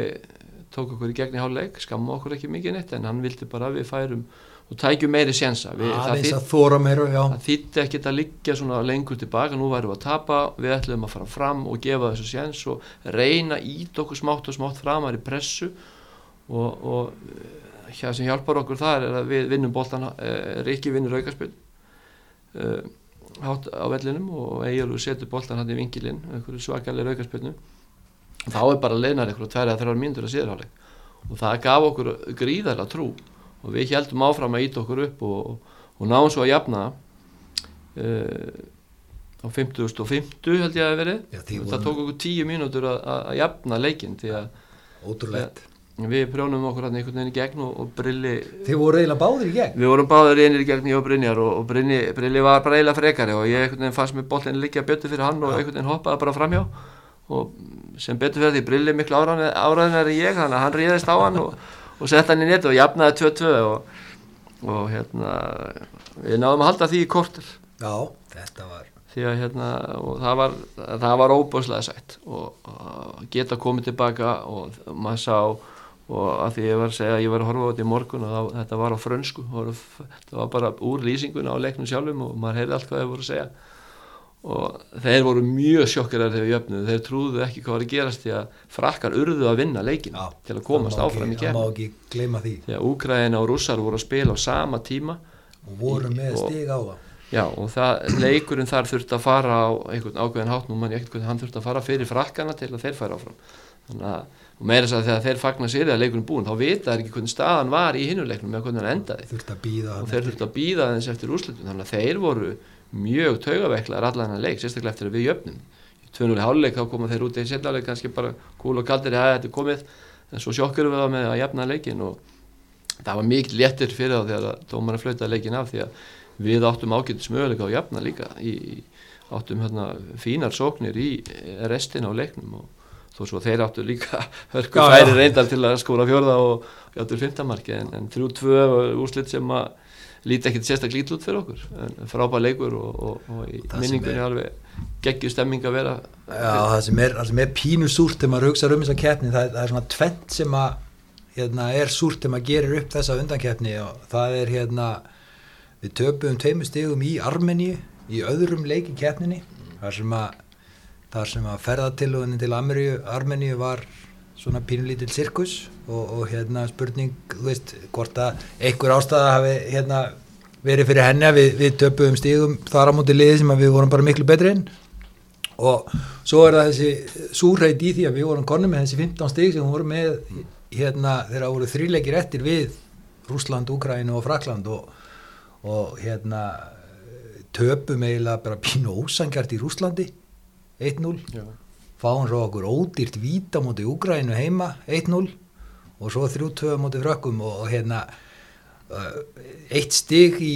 tók okkur í gegn í háluleik skamma okkur ekki mikið neitt en hann vildi bara að við færum og tækjum meiri sjensa það þýtti ekki að liggja lengur tilbaka, nú værum við að tapa við ætlum að fara fram og gefa þessu sjens og reyna ít okkur smátt og smátt framar í pressu. Og, og það sem hjálpar okkur það er að við vinnum bóltan eh, Rikki vinnur aukarspill eh, hátt á vellinum og Egilur setur boltan hann í vingilinn svakalega aukarspilnu þá er bara leinar eitthvað tverja þrjár myndur að síðarháleik og það gaf okkur gríðarlega trú og við heldum áfram að íta okkur upp og, og, og náum svo að jafna uh, á 50.50 held ég að verið. Já, það tók okkur 10 mínútur að, að jafna leikin því að Ótrúlegt við prjónum okkur hann einhvern veginn í gegn og, og Brilli Þið voru eiginlega báðir í gegn? Við vorum báður einir í gegn ég og Brynjar og, og Brilli, Brilli var bara eiginlega frekari og ég einhvern veginn fannst mér boltin líka betur fyrir hann og einhvern veginn hoppaði bara framhjá. Og sem betur fyrir því Brilli miklu áraðin er ég þannig að hann ríðist á hann og, og sett hann í netu og jafnaði 2-2 og, og hérna við náðum að halda því í kortur Já, þetta var að hérna það var, það var óbúslega sætt og, og geta komið tilbaka og maður sá og að því ég var að segja að ég var að horfa á þetta í morgun og þetta var á frönsku. Það var bara úr lýsinguna á leiknum sjálfum og maður heyrði allt hvað þau voru að segja. Og þeir voru mjög sjokkirar þegar við jöfnum, þeir trúðu ekki hvað var að gerast því að frakkar urðu að vinna leikin Já, til að komast áfram í Það má kemur ekki gleyma því. Því að Úkraina og Rússar voru að spila á sama tíma og voru með stig á það Já, og það, leikurinn þar þurfti að fara á einhvern ákveðin hátt, nú mann ég ekkert hvernig hann þurfti að fara fyrir frakkana til að þeir færa áfram. Þannig að, og meira þess að þegar þeir fagnar sér að leikurinn búinn, þá vita þeir ekki hvernig staðan var í hinuleiknum með hvernig hann endaði. Og þeir þurfti að býða þess eftir úrslitum. Þannig að þeir voru mjög taugaveiklaðar allan hann leik, sérstaklega eftir að við jöfnum. Í 2-0 háluleik þá koma þeir út í setjáleik kannski bara kúl og kaldir að þetta er komið. En svo sjokkur við það með að jafna leikin og það var mikið léttir fyrir þá þegar dómarinn flautaði leikin af því að við áttum ágætis möguleika á að jafna líka í, áttum hérna fínar sóknir í restin á leiknum og þó svo þeir áttu líka <laughs> hörku Já, færi já. reyndar til að skóra fjörða og játtur fymtamarki en, en 3-2 var úrslit sem að líti ekkit sérstaklega lítið út fyrir okkur en frábær leikur og, og, og í minningunni alveg geggjur stemming að vera Já, það sem er, það sem er pínu súrt þegar maður hugsa um þessa keppni, það, það er svona tvent sem að hérna, er súrt þegar maður gerir upp þessa undankeppni og það er hérna við töpum tveimur stigum í Armeníu í öðrum leik í keppninni þar sem að þar sem að ferðatilluðinni til Ameríu, Armeníu var svona pínulítil sirkus og, og hérna spurning, þú veist, hvort að einhver ástæða hafi hérna verið fyrir henni að við, við töpum stigum þar á móti liði sem við vorum bara miklu betri en. Og svo er það þessi súrheit í því að við vorum konni með þessi 15 stig sem vorum með hérna þegar voru þríleikir eftir við Rúsland, Úkrænu og Frakland og, og hérna töpum eiginlega bara pínu ósangjart í Rúslandi 1-0 fáum svo okkur ódýrt víta mútið Úgrænu heima 1-0 og svo 3-2 mútið frökkum og, og hérna eitt stig í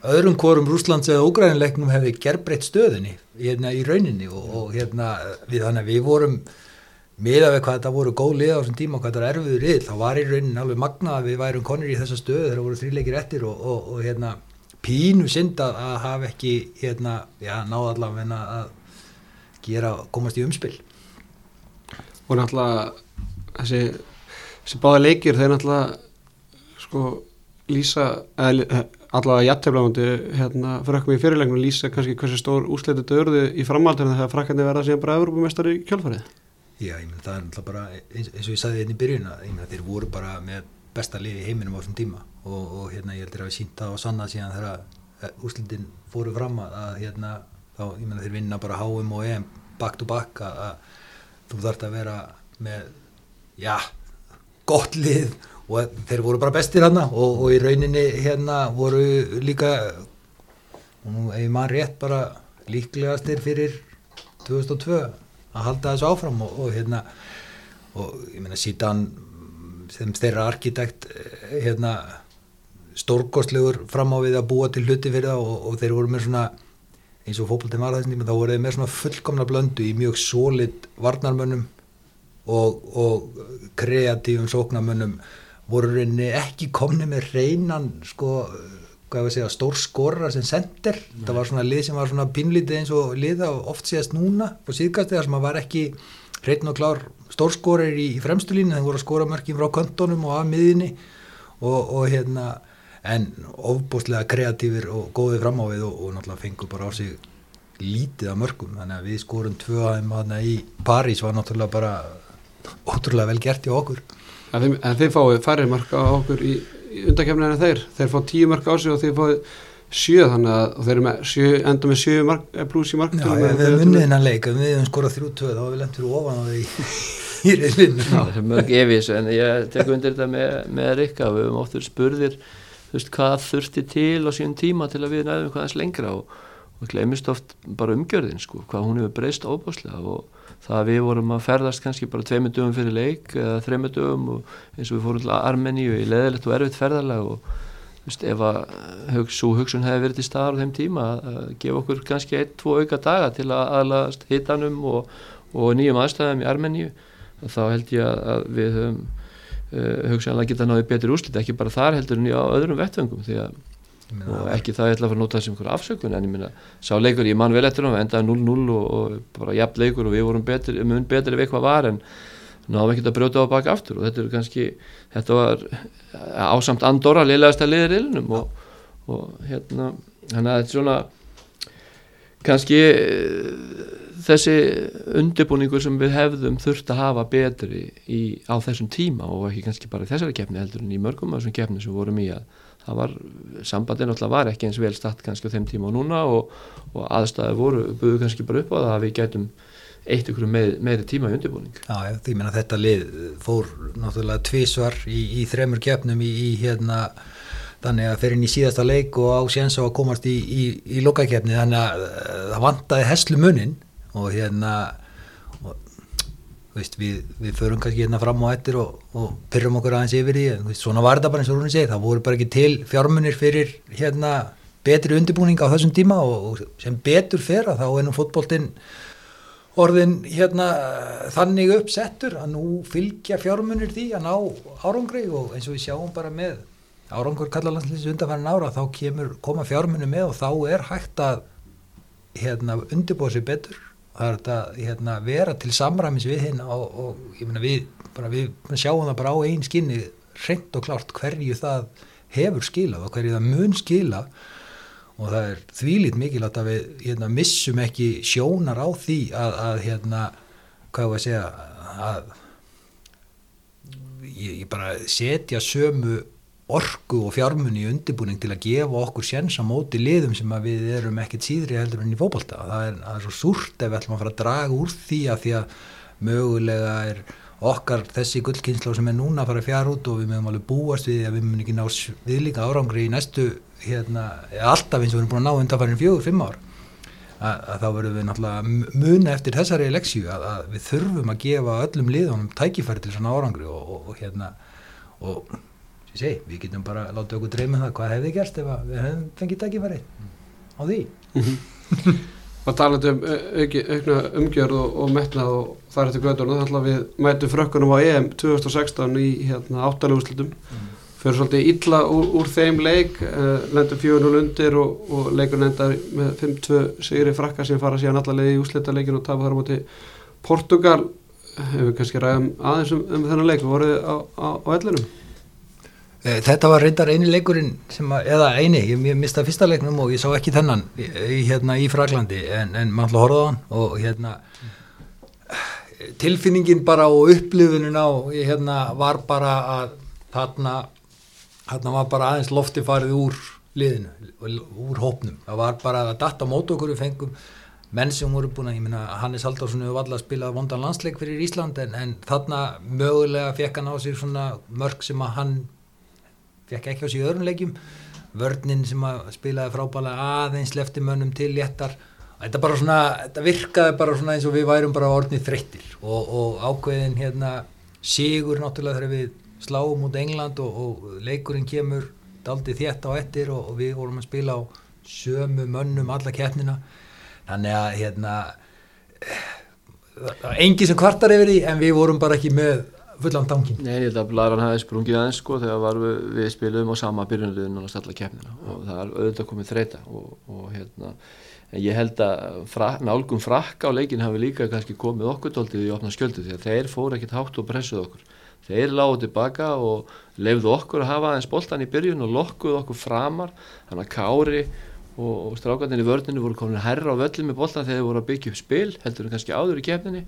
öðrum hvorum Rúslands eða Úgrænuleiknum hefði gerbreytt stöðinni hérna í rauninni. Og, og hérna við þannig að við vorum miða við hvað þetta voru góð lið á þessum tíma og hvað þetta er erfiður lið, þá var í rauninni alveg magnað að við værum konir í þessa stöðu þegar voru þrýleikir eftir og, og, og hérna pínu synd að, að hafa ekki hérna, já, náða allavega að komast í umspil. Og náttúrulega þessi, þessi báði leikir þeir náttúrulega sko lýsa eða, allavega jætteflagandi hérna frökkum í fyrirlegnum lýsa kannski hversu stór úsleitið dörðu í framhaldinu þegar frakkandi verða síðan bara Evropamestari í kjálfarið Já, ég menn það er náttúrulega bara eins, og ég sagði hérna í byrjun að ég þeir voru bara með besta lið í heiminum á þessum tíma. Og, og hérna ég heldur að við sínt það á sanna síðan þegar úrslitin fóru fram að, að hérna þá, ég menn þeir vinna bara HM og EM back to back að, þú þarft að vera með já, gott lið og þeir voru bara bestir hérna og, og í rauninni hérna voru líka og nú ef ég mann rétt bara líklegastir fyrir 2002 að halda þessu áfram og, og hérna og ég meina síðan sem þeirra arkitekt eh, hérna stórkostlegur fram á við að búa til hluti fyrir það og, og þeir voru með svona eins og fókbaltinn var þessum tíma þá voru þeir með svona fullkomna blöndu í mjög sólit varnarmönnum og, og kreatífum sóknarmönnum voru reyni ekki komni með reynan sko hvað ég að segja, stór skorra sem sender það var svona lið sem var svona pinlítið eins og liða oft síðast núna på síðkast þegar sem að var ekki hreitn og klár stórskorir í, í fremstu línu þeir voru að skora mörkin frá kontónum og af miðinni og, og hérna en ofbúslega kreatífir og góðið fram á við og, og náttúrulega fengur bara á sig lítið af mörgum þannig að við skorum tvö aðeim hana í París var náttúrulega bara ótrúlega vel gert í okkur. En þeim, en þeim fáið færri marka á okkur í, í undakefninu en þeir. Þeir fá tíu marka á sig og þeir fáið sjö þannig að þeir eru með sjö, enda með sjö mark, eh, pluss í mark Já, við hefum unnið hennan leik, við hefum skorað þrjú tvö þá hefum við lengt fyrir ofan á því <laughs> í reylinu það er mörg efis en ég tek undir þetta með, með Rikka. Við höfum oftur spurðir þú veist, hvað þurfti til á síðan tíma til að við næðum hvað þess lengra og, og glemist oft bara umgjörðin sko, hvað hún hefur breyst óbáslega og það að við vorum að ferðast kannski bara tveimur dögum fyrir leik eða þreimur dögum og eins og við fórum til Armeníu í leðilegt og erfitt ferðarlag og þú veist, ef að hug, svo hugsun hefði verið til staðar á þeim tíma að, gefa okkur kannski ein, tvo auka daga til að aðlast hitanum og, og nýjum aðstæðum í Armeníu þá held ég að, við höfum hugsanlega geta náði betri úrslit ekki bara þar heldur en á öðrum vettvöngum því að og ekki það ég ætla að fara að nota þessi einhverja afsökun en ég minna, sá leikur ég man vel eftir hann endaði 0-0 og, og bara jafn leikur og við vorum betri, mun betri við eitthvað var en náðum ekki að brjóta á baka aftur. Og þetta er kannski, þetta var ásamt Andorra liðlegast að liðir ilunum og, og hérna þannig að þetta er svona kannski þessi undirbúningur sem við hefðum þurft að hafa betri í, á þessum tíma og ekki kannski bara þessari keppni heldur en í mörgum af þessum keppni sem vorum í að það var, sambandið náttúrulega var ekki eins vel statt kannski á þeim tíma og núna og, og aðstæði voru, buðu kannski bara upp á það að við gætum eitt ykkur með, meiri tíma í undirbúning. Já, ég meina þetta lið fór náttúrulega tvísvar í, í þremur gefnum í, í hérna þannig að fyrir inn í síðasta leik og á séns á að komast í, í, í lokakefni þannig að það vantaði hesslu munin og hérna Veist, við, við förum kannski hérna fram og eftir og, og pyrrum okkur aðeins yfir í en veist, svona var þetta bara eins og hún segi það voru bara ekki til fjármunir fyrir hérna betri undirbúning á þessum tíma og, og sem betur fer að þá er nú fótbóltinn orðin hérna þannig uppsettur að nú fylgja fjármunir því að ná árangri og eins og við sjáum bara með árangur kallalanslýs undanfærin ára þá kemur, koma fjármunir með og þá er hægt að hérna undirbúa sér betur það er þetta hérna, vera til samræmis við hinn og, og ég meina við, við sjáum það bara á einn skinni reynd og klárt hverju það hefur skilað og hverju það mun skila. Og það er þvílitt mikilvægt að við hérna, missum ekki sjónar á því að, að hérna, hvað var að segja að ég, ég bara setja sömu orgu og fjármunni í undirbúning til að gefa okkur séns á móti liðum sem við erum ekkert síðri heldur enn í fókbalta. Það er, er svo súrt ef við ætlum að fara að draga úr því að því að mögulega er okkar þessi gullkynsla sem er núna að fara fjár út og við mögum alveg búast við að við mögum ekki ná viðlíka árangri í næstu hérna, alltaf eins og við erum búin að ná undanfærin fjögur, fimm ár að, að þá verðum við náttúrulega muna eftir þessari leksju að, að við þurfum að gefa öllum liðunum tækifæri til svona árangri og, og, og hérna og Segi, við getum bara látið okkur dreyma um það. Hvað hefði gerst ef við hefðum fengið tækifæri á því? <laughs> Og talað um aukna umgjörð og, og metnað og það er þetta götur og þannig að við mætum frökkunum á EM 2016 í hérna, áttaluguslutum mm. fyrir svolítið illa úr, úr þeim leik uh, lendum 4-0 undir og, og leikur nendar með 5-2 sigri frakka sem fara síðan allarlega í úslita leikin og tafa þar á móti Portugal hefur kannski ræðum aðeins um, um þennan leik. Voruð á, á, á ellinum þetta var reyndar eini leikurinn að, eða eini, ég, ég mista fyrsta leiknum og ég sá ekki þennan í, hérna, í Fraglandi en, en maður hlur hann og hérna tilfinningin bara og upplifunin á hérna, var bara að þarna, þarna var bara aðeins lofti farið úr liðinu, úr hópnum. Það var bara að datta mót okkur við fengum menn sem voru búin að, ég minna Hannes Haldarsson hefur valla að spila vondan landsleik fyrir Ísland en, en þarna mögulega fekk hann á sig svona mörg sem að hann fekk ekki á sig öðrum leikjum. Vörninn sem spilaði frábæla aðeins leftimönnum til léttar. Þetta bara svona, þetta virkaði bara svona eins og við værum bara orðnið þreyttir. Og, og ákveðin hérna sigur náttúrulega þegar við sláum út England og, og leikurinn kemur daldi þétt á ettir og, og við vorum að spila á sömu mönnum alla keppnina. Þannig að hérna engi sem kvartar yfir því en við vorum bara ekki með fullan dangin Nei, ég held að Blaran hafi sprungið aðeins sko þegar við, við spilum á sama byrjunliðin og stalla keppnina. Og það er auðvitað komið þreita og, og hérna en ég held að fra, nálgum frakka á leikin hafi líka kannski komið okkur doldið í opna skjöldu því að þeir fóru ekkit hátt og pressuð okkur. Þeir lágu tilbaka og lefðu okkur að hafa aðeins boltan í byrjun og lokkuðu okkur framar. Þannig að Kári og, og strákarnir í vördinu voru komin herra á völlum með boltan þegar þeir voru að byggja upp spil heldur en kannski áður í keppninni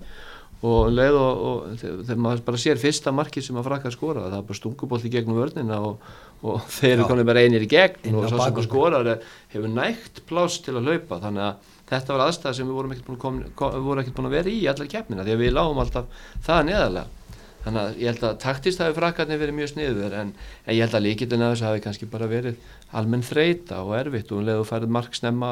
og leið og, og þegar maður bara sér fyrsta markið sem að frakka að skora það er bara stungubólt í gegnum vörnina og, og <laughs> þeir eru komin bara einir í gegn og svo sem að skora hefur nægt pláss til að laupa þannig að þetta var aðstæða sem við vorum ekkert búin, búin að vera í allar keppnina því að við lágum alltaf það neðarlega. Þannig að ég held að taktist hafi frakkarnir verið mjög sniður en, en ég held að líkillin að þessu hafi kannski bara verið almenn þreita og erfitt og um leið og færið mark snemma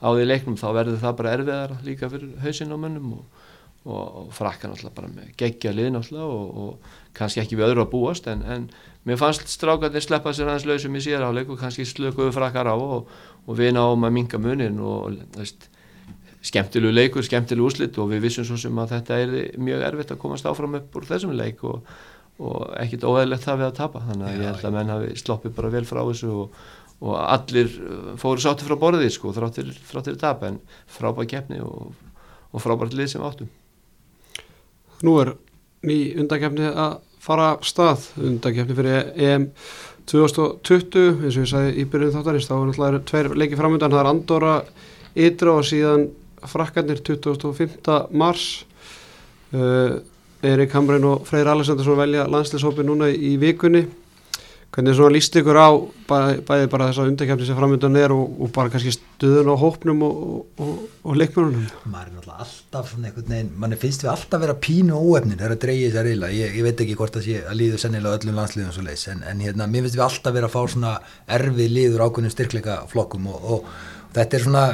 á því leiknum þá verður það bara erfiðar líka fyrir hausinn á mönnum og, og, og frakka náttúrulega bara með geggja lið náttúrulega og, og kannski ekki við öðru að búast en, en mér fannst strákarnir sleppa sér aðeins lausum í síðarháleik og kannski slökuðu frakkar á og við náum að minga munin og veist, skemmtilegu leikur, skemmtilegu úslit og við vissum svo sem að þetta er mjög erfitt að komast áfram upp úr þessum leik og, og ekkit óæðilegt það við að tapa. Þannig að ég held að menn hafi sloppið bara vel frá þessu og, og allir uh, fóru sátti frá borðið sko þráttir, þráttir tapa en frábæð keppni og, og frábært lið sem áttum Nú er ný undakefni að fara stað. Undakefni fyrir EM 2020 eins og ég sagði í byrjun þáttarins þá er náttúrulega tveir leikið framöndan það er Andorra Ytra og síðan frakkanir 25. mars. Uh, Erik Hamrein og Freyr Alessandarsson velja landslýshópi núna í vikunni hvernig svona líst ykkur á bæði, bæði bara þessa undekjafni sem framöndan er og, og bara kannski stuðun á hópnum og, og, og leikmjörnum er náttúrulega alltaf svona einhvern veginn mann finnst við alltaf vera pínu óefnin það er að dreyja þess að reyla, ég, ég veit ekki hvort það sé að líðu sennilega öllum landsliðum svo leiðis en, en hérna, mér finnst við alltaf vera að fá svona erfið líður ákveðnum styrkleika flokkum og þetta er svona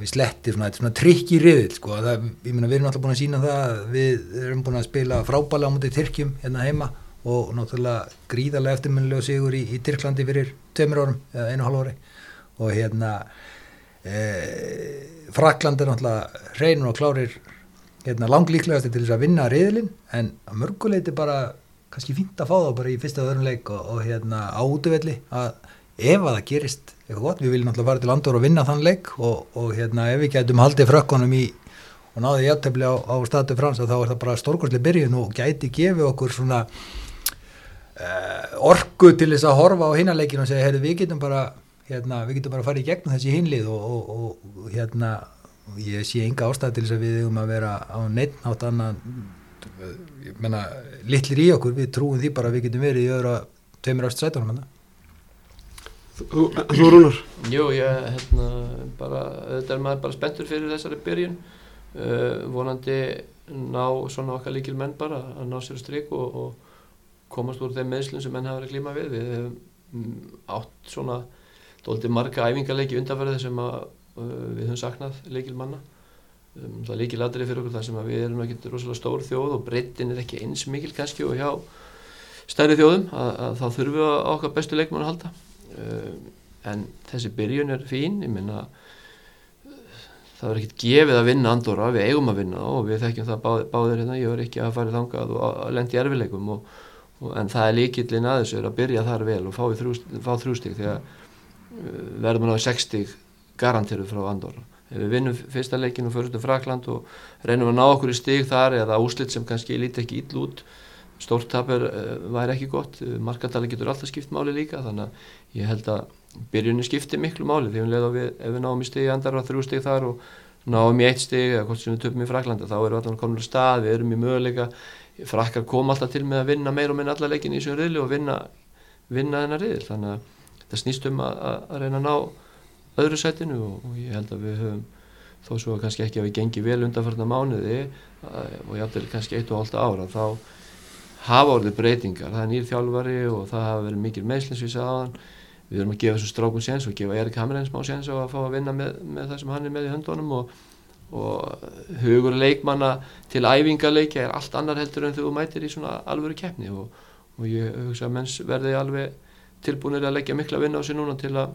við slettir svona, svona trikk í riðil sko, það, ég meina við erum alltaf búin að sína það við erum búin að spila frábæla á mútið Tyrkjum hérna heima og náttúrulega gríðarlega eftirminnilegu sigur í, í Tyrklandi fyrir tveimur árum einu halv ári. Og hérna e, Frakland er náttúrulega reynur og klárir hérna langlíklegast til þess að vinna riðilinn en að mörguleiti bara kannski fínt að fá það bara í fyrsta og öðrum leik og, og hérna áduvelli að ef að það gerist eitthvað gott, við viljum náttúrulega fara til Andor og vinna þann leik og, og hérna ef við getum haldið frökkunum í og náðið jæftefli á, á statu frans þá er það bara stórkostlega byrjun og gæti gefið okkur svona uh, orgu til þess að horfa á hinanleikinu og segja, heyrðu við getum bara hérna, við getum bara að fara í gegnum þessi hinlið og, og, og hérna ég sé enga ástæð til þess að við hefum að vera á neitt nátt annan ég menna, litlir í okkur við trúum því bara að við getum verið í öðra tveimur ást sætunum hann Þú, þú Rúnar? Jú, ég, hérna, bara, þetta er maður bara spenntur fyrir þessari byrjun uh, vonandi ná svona okkar líkil menn bara að ná sér stryk og, og komast úr þeim meðslun sem menn hafa verið að klíma við. Við hefum mm, átt svona doldið marga æfingarleiki undanferði sem að, uh, við höfum saknað líkil manna um, það er líkil aðrið fyrir okkur þar sem við erum ekki rosalega stór þjóð og breytin er ekki eins mikil kannski og hjá stærri þjóðum að, að þá þurfum við okkar bestu leikmann að halda. Eh, en þessi byrjun er fín ég minna það er ekkert gefið að vinna Andorra við eigum að vinna og við þekkjum það báð, báðir hérna, ég var ekki að fara þangað og að lendi erfileikum og, en það er líkillin að þessu að byrja þar vel og fá, fá þrjústík þegar uh, verðum við náðu 60 garantiru frá Andorra. Ef við vinnum fyrsta leikin og fyrir til Frakland og reynum að ná okkur í stík þar eða úslit sem kannski líti ekki íll út stórtapur uh, væri ekki gott. Markatali getur alltaf skipt máli líka þannig að ég held að byrjunni skipti miklu máli. Því um við, ef við náum í stegi andar og þrjú stegi þar og náum í eitt stegi eða hvort sem við töfum í Fraklanda þá erum við alltaf komin á stað, við erum í möguleika frakkar kom alltaf til með að vinna meir og minna alla leikin í þessu riðli og vinna vinna þennar riðil. Þannig að þetta snýst um að, að reyna að ná öðru setinu og, og ég held að við höfum þó svo kannski ekki að við gengi vel undanfarnar mánuði og ég held að kannski eitt og halda ára þá hafa orðið breytingar, það er nýr þjálfari og það hafa verið mikil meðslinsvísa aðan við erum að gefa þessu strákun séns og gefa Erik Hamrén smá séns og að fá að vinna með, með það sem hann er með í höndunum og, og hugur leikmanna til æfingarleikja er allt annar heldur en þú mætir í svona alvöru keppni. Og, og ég hugsa að menns verði alveg tilbúinir að leggja mikla vinna á sig núna til að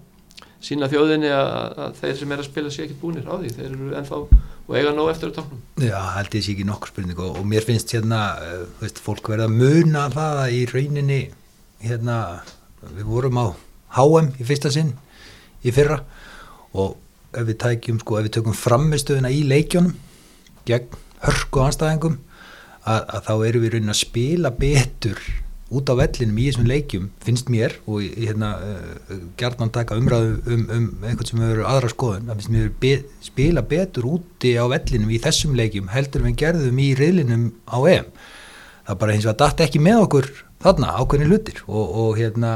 sína þjóðinni að, þeir sem er að spila sé ekki búinir á því, þeir eru ennþá og eiga nóg eftir að tóknum. Já, held ég sé ekki nokkur spurning. Og, og mér finnst hérna, uh, veist, fólk verða að muna það í rauninni hérna, við vorum á HM í fyrsta sinn í fyrra. Og ef við tækjum sko, ef við tökum framistöðuna í leikjónum gegn hörku anstæðingum að, að þá eru við raunin að spila betur út á vellinum í þessum leikjum finnst mér og ég hérna uh, gerðan taka umræðu um, um einhvern sem hefur aðra skoðun, það finnst mér be, spila betur úti á vellinum í þessum leikjum heldur við gerðum í riðlinum á EM. Það bara hins vegar dætt ekki með okkur þarna ákveðin hlutir og, og hérna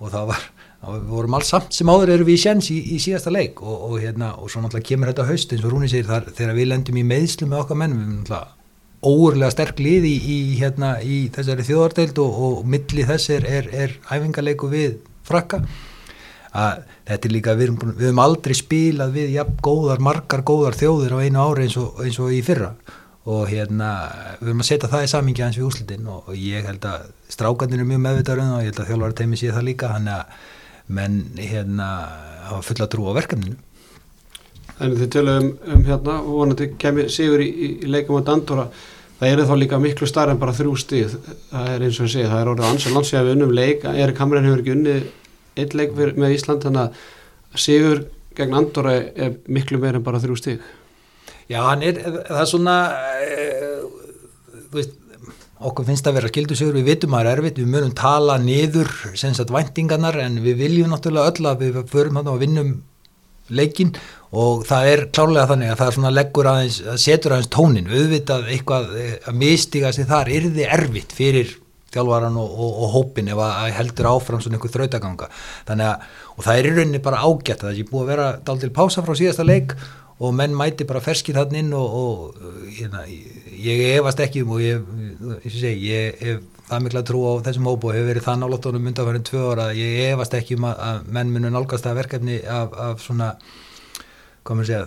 og það var, við vorum alls samt sem áður eru við í sjens í, í síðasta leik og, og hérna, og svo náttúrulega kemur þetta haust eins og Rúni segir þar, þegar við lendum í meðslu með okkar menn, við erum náttúrulega óurlega sterk lið í, í, hérna, í þessari þjóðardeild og, og milli þess er, er, er æfingarleiku við frakka. Að þetta er líka, við erum, búin, við erum aldrei spilað við jafn góðar, margar góðar þjóðir á einu ári eins og, eins og í fyrra. Og hérna við erum að setja það í samingi eins við úslitin og, og ég held að strákarnir er mjög meðvitaður um og ég held að þjálfari teimi sé það líka hann að menn hérna hafa fulla trú á verkefninu. En þið töluðum um, um hérna og vonandi kemur sigur í, í, leikum á Dandora það eru þá líka miklu starf en bara þrjú stíð það er eins og ég segi, það er orðið ansvar landsíða við unnum leik, Erik Hamren hefur ekki unnið einn leik með Ísland þannig að sigur gegn Andorra er miklu meir en bara þrjú stíð Já, hann er, það er svona e, þú veist okkur finnst að vera skildusigur, við vitum að það er erfitt. Við munum tala niður sem sagt væntingarnar en við viljum náttúrulega öll að við förum hann og vinnum leikin og það er klárlega þannig að það er svona leggur aðeins, setur aðeins tónin auðvitað eitthvað eh, að mistiga sig þar er þið erfitt fyrir þjálfvaran og, og, og hópin ef að heldur áfram svona einhver þrautaganga. Þannig að, og það er í rauninni bara ágætt það er búið að vera dál til pása frá síðasta leik og menn mæti bara ferskið þann inn og, og hérna, ég efast ekki um og ég, ég, segi, ég hef það mikla trú á þessum hópu og hefur verið það nálóttunum undanfærin tvö ára ég efast ekki um að, að menn munu nálgast það verkefni af, af svona komur segja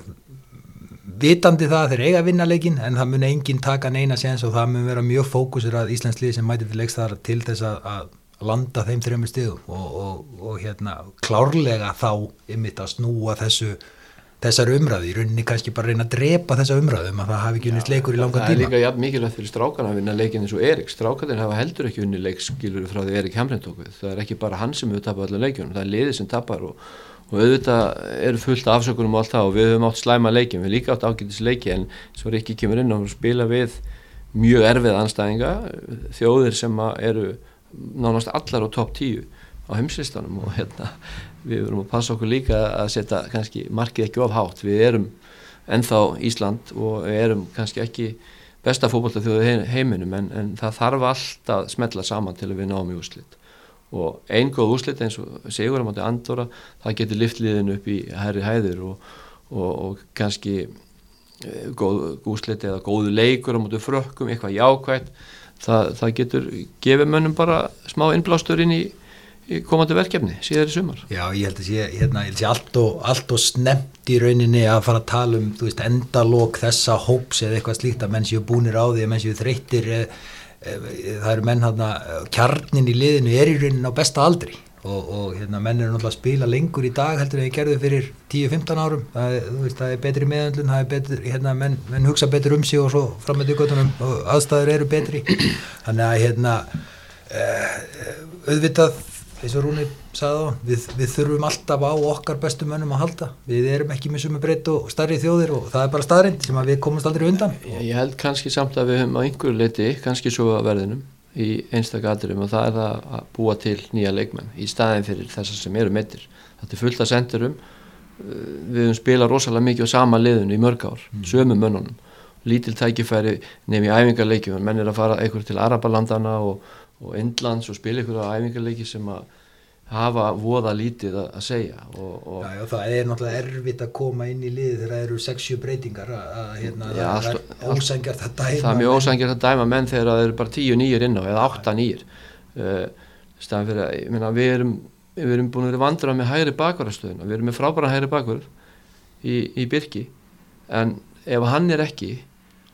vitandi það að þeir eiga að vinna leikin en það mun enginn taka neina séns og það mun vera mjög fókusur að Íslandslið sem mæti til leiks þar til þess að, að landa þeim þrejum stíðum og, og, og hérna klárlega þá ymitt að snúa þessu þessar umræði, í rauninni kannski bara reyna að drepa þessa umræði um að það hafi ekki unnist leikur í langan tíma. Það er líka jafn mikilvægt fyrir strákan að vinna leikin eins og Erik, strákanir hafa heldur ekki unni leikskilur frá því Erik Hamren tók við, það er ekki bara hann sem hefur tapað allar leikjunum, það er liðið sem tapar og, og auðvitað eru fullt af afsökunum og allt það og við höfum átt slæma leikin, við líka átt ágætis leiki en svo er ekki kemur inn og spila við mjög erfið anstæðinga, þjóðir sem eru nánast allar á topp tíu á heimslistanum og hérna við verum að passa okkur líka að setja kannski markið ekki of hátt, við erum ennþá Ísland og erum kannski ekki besta fókbalta þjóðu heiminum en, en það þarf alltaf að smetla saman til að við náum í úslit og einn góð úslit eins og segur á andora, það getur liftliðin upp í herri hæður og, og, og kannski e, góð úslit eða góðu leikur á mátu frökkum, eitthvað jákvægt það, það getur gefið mönnum bara smá innblástur inn í komandi verkefni síðar í sumar? Já, ég held að sé, hérna, held að sé allt og, allt og snemt í rauninni að fara að tala um veist, endalók þessa hóps eða eitthvað slíkt að menn séu búnir á því að menn séu þreyttir e, e, það eru menn hérna, kjarnin í liðinu er í rauninni á besta aldri. Og, og hérna, menn eru náttúrulega að spila lengur í dag heldur en ég gerði fyrir 10-15 árum. Það, veist, það er betri meðanlun hérna, menn, menn hugsa betur um sig og svo fram með dugötunum og aðstæður eru betri. Þannig að hérna, auðvitað eins og Rúni sagði á við, við þurfum alltaf á okkar bestu mönnum að halda. Við erum ekki með sumu breytt og starri þjóðir og það er bara staðrind sem við komumst aldrei undan. Ég, ég held kannski samt að við höfum á einhverju leiti kannski svo að verðinum í einstaklega aðdurum og það er það að búa til nýja leikmenn í staðin fyrir þessar sem eru meittir þetta er fullt að sendurum. Við höfum spilað rosalega mikið á sama liðinu í mörg ár, mm. sömu mönnunum. Lítil tækifæri nefn í æfingarleikjum menn er að fara einhver til Arabalandana og og Indlands og spila ykkur á æfingarleiki sem að hafa voða lítið að segja og, og já, já, það er náttúrulega erfitt að koma inn í lið þegar það eru 6-7 breytingar að hérna, já, það er ósangjart að dæma það er mjög ósangjart að dæma menn þegar það eru bara 10 nýjir inn á eða 8 nýjir uh, staðan fyrir að minna, við erum við erum búin að vera vandrað með hægri bakvarastöðuna við erum með frábæra hægri bakvar í, í Birki. En ef hann er ekki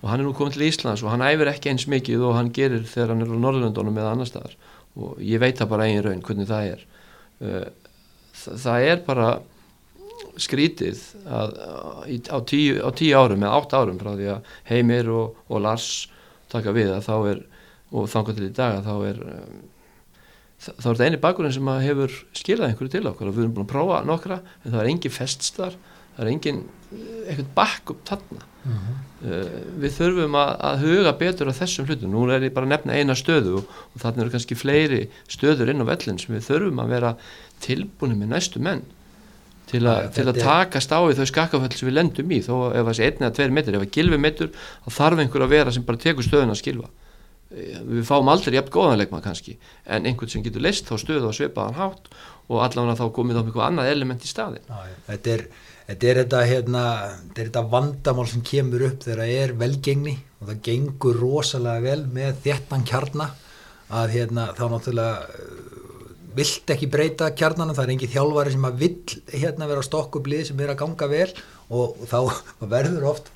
og hann er nú komið til Íslands og hann æfir ekki eins mikið og hann gerir þegar hann er á Norðurlöndunum eða annar staðar. Og ég veit það bara eigin raun hvernig það er. Uh, það er bara skrítið að, á, tíu, á tíu árum eða átt árum frá því að Heimir og, og Lars taka við að þá er og þangar til í dag að þá er um, þá er þetta eini bakurinn sem hefur skilað einhverju til okkur og við erum búin að prófa nokkra en það er engin feststar það er engin eitthvað bakk upp þarna uh -huh. uh, við þurfum að, að huga betur á þessum hlutum, nú er ég bara að nefna eina stöðu og, og þarna eru kannski fleiri stöður inn á vellin sem við þurfum að vera tilbúinu með næstu menn til, a, ja, til að takast á í þau skakkaföll sem við lendum í, þó ef það sé einn eða tveir metur, ef það gilfi metur, þá þarf einhver að vera sem bara tekur stöðun að skilfa eh, við fáum aldrei jafn góðanleikma kannski en einhvern sem getur leist þá stöðu og sveipaðan hátt og allavega þá komið á mjög annað element í staðin Þetta er þetta er þetta, hérna, þetta er þetta vandamál sem kemur upp þegar það er velgengni og það gengur rosalega vel með þéttan kjarna að hérna, þá náttúrulega uh, vilt ekki breyta kjarnanum, það er engi þjálfari sem að vill hérna vera stokkublið sem er að ganga vel og þá <laughs> verður oft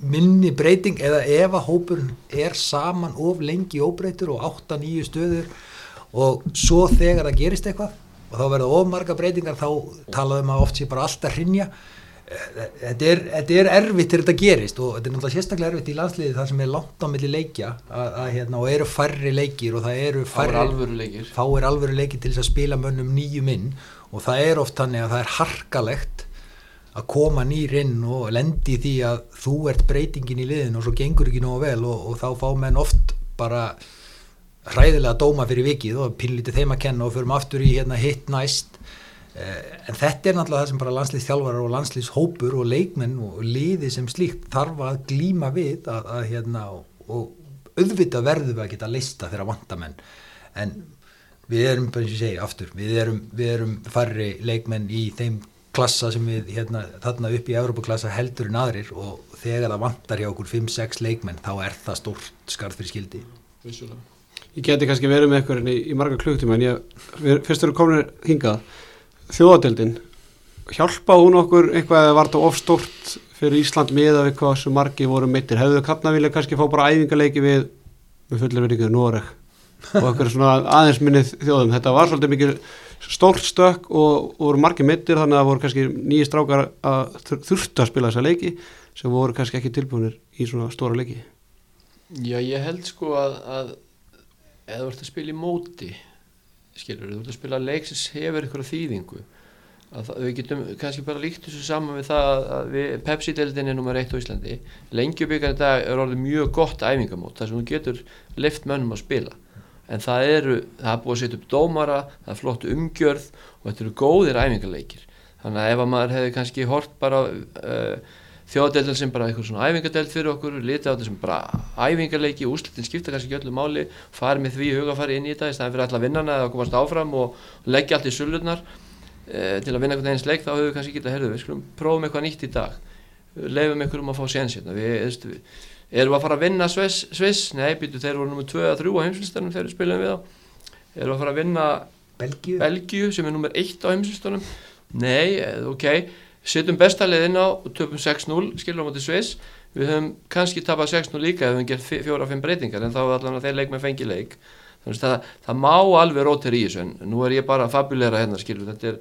minni breyting eða ef að hópurinn er saman of lengi óbreytur og 8-9 stöður og svo þegar það gerist eitthvað og þá verður of marga breytingar þá talaðum að oft sé bara alltaf hrinja þetta er, þetta er erfitt til þetta gerist og þetta er náttúrulega sérstaklega erfitt í landsliði það sem er langt á milli leikja að, að, hérna, og eru færri leikir og það eru færri, fáir alvöru leikir til þess að spila mönnum nýjum inn og það er oft þannig að það er harkalegt að koma nýr inn og lendi því að þú ert breytingin í liðin og svo gengur ekki nógu vel og, og þá fá menn oft bara hræðilega dóma fyrir vikið og pinlítið þeim að kenna og förum aftur í hérna, hitt næst. Eh, en þetta er náttúrulega það sem bara landslýstþjálfarar og landslýshópur og leikmenn og liði sem slíkt þarf að glíma við að, að hérna og auðvitað verðum við að geta lista þeirra vandamenn en við erum, bara eins og ég segi, aftur við erum, við erum farri leikmenn í þeim klassa sem við hérna þarna upp í Európa-klassa heldur en aðrir og þegar það vandar hjá okkur 5-6 leikmenn þá er það stórt skarð fyrir skildi. Vissulega. Ég geti kannski verið með eitthvað í, í marga klukktíma en ég, fyrst eru komin hingað. Þjóðadeildin. Hjálpa hún okkur eitthvað eða var þetta ofstort fyrir Ísland með af eitthvað sem margi voru mittir hefðu kapna vilja kannski fá bara æfingarleiki við með fullir verið Noreg? Og eitthvað svona aðeins minnið þjóðum. Þetta var svolítið mikið stórt stök og, og voru margi mittir þannig að það voru kannski nýji strákar að þurftu að spila þessa leiki sem voru kannski ekki tilbúinir í svona stóra leiki. Já ég held sko að, að eða þú ert að spila í móti skilur, þú ert að spila leik sem hefur eitthvað þýðingu. Að við getum kannski bara líkt þessu saman við það að Pepsi-deldin er nummer eitt á Íslandi. Lengjubíkan í dag er orðið mjög gott æfingamót þar sem þú getur lift mönnum að spila. En það eru, það er búið að setja upp dómara það er flott umgjörð og þetta eru góðir æfingarleikir þannig að ef að maður hefði kannski hort bara uh, þjóðadeldin sem bara eitthvað svona æfingadeld fyrir okkur, litið á þetta sem bara æfingarleiki, úslitin skipta kannski öllu máli farið með því hugafari inn í þetta í staðin fyrir alltaf vinnana eða komast áfram og leggja allt í sullunar e, til að vinna einhvern veginn sleik þá höfum við kannski getað, herðu, við skulum prófum eitthvað nýtt í dag. Leifum einhverjum að fá sénsina hérna. við, við erum að fara að vinna Sviss, Sviss? nei, býtu, þeir voru nummið 2-3 á heimslistanum þegar við spilum við á erum að fara að vinna Belgíu, Belgíu sem er nummið 1 á heimslistanum. Nei, eh, ok setjum bestaliðinn á og töpum 6-0 skilur á móti Sviss. Við höfum kannski tapað 6-0 líka ef við höfum gert fjóra-fimm breytingar en þá er allavega þeir leik með fengi leik. Þannig að það, það má alveg rótir í þessu en nú er ég bara að fabulera hérna skilur þetta er,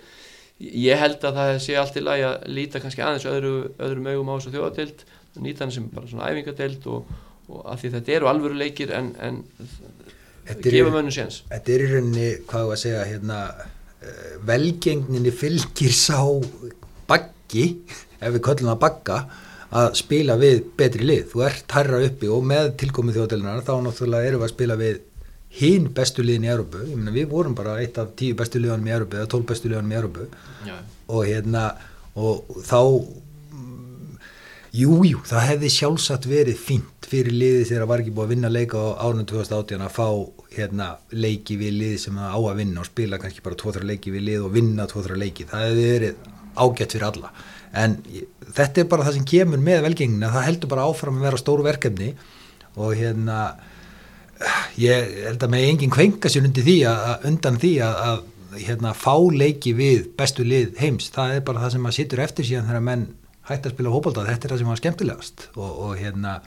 ég held að það sé allt í lagi að líta kannski aðeins öðru, öðrum augum á þessu þjóðatild nýta hann sem bara svona æfingatild og, og að því þetta eru alvöru leikir en, en gefa mönnu séns. Þetta er í rauninni, hvað var að segja hérna, eh, velgengninni fylgir sá baggi, ef við köllum það bagga, að spila við betri lið. Þú ert harra uppi og með tilkomið þjóðdelunar þá náttúrulega erum við að spila við hinn bestu liðin í Európu. Ég meina við vorum bara eitt af tíu bestu liðanum í Európu eða tól bestu liðanum í Európu og hérna og þá Jújú, jú, það hefði sjálfsagt verið fínt fyrir liði þegar það var ekki búið að vinna leika á árunum 2018 að fá hérna, leiki við liði sem það á að vinna og spila kannski bara 2-3 leiki við lið og vinna 2-3 leiki. Það hefði verið ágætt fyrir alla. En þetta er bara það sem kemur með velgengina það heldur bara áfram að vera stóru verkefni. Og hérna ég held að með engin kvenka sér undir því að, undan því að, að hérna fá leiki við bestu lið heims, það er bara það sem maður sittur eftir síðan þegar menn hætti að spila hópálda, þetta er það sem var skemmtilegast. Og, og hérna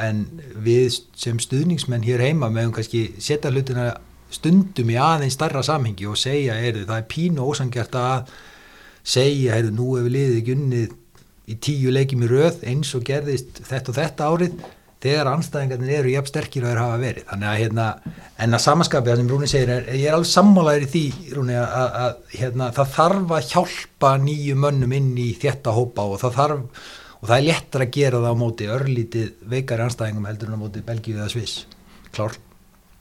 en við sem stuðningsmenn hér heima meðum kannski setja hlutina stundum í aðeins starra samhengi og segja er það er pínu ósangjart að segja, heyrðu, nú hefur liðið ekki unnið í tíu leikjum í röð eins og gerðist þetta og þetta árið þegar anstæðingarnir eru jafn sterkir og þeir hafa verið. Þannig að hérna, en að samanskapja sem Rúni segir, er, ég er alveg sammálaður í því Rúni að, að hérna, það þarf að hjálpa nýju mönnum inn í þetta hópa og það þarf og það er léttar að gera það á móti örlítið veikari anstæðingum heldur en á móti Belgíu eða Sviss, klár.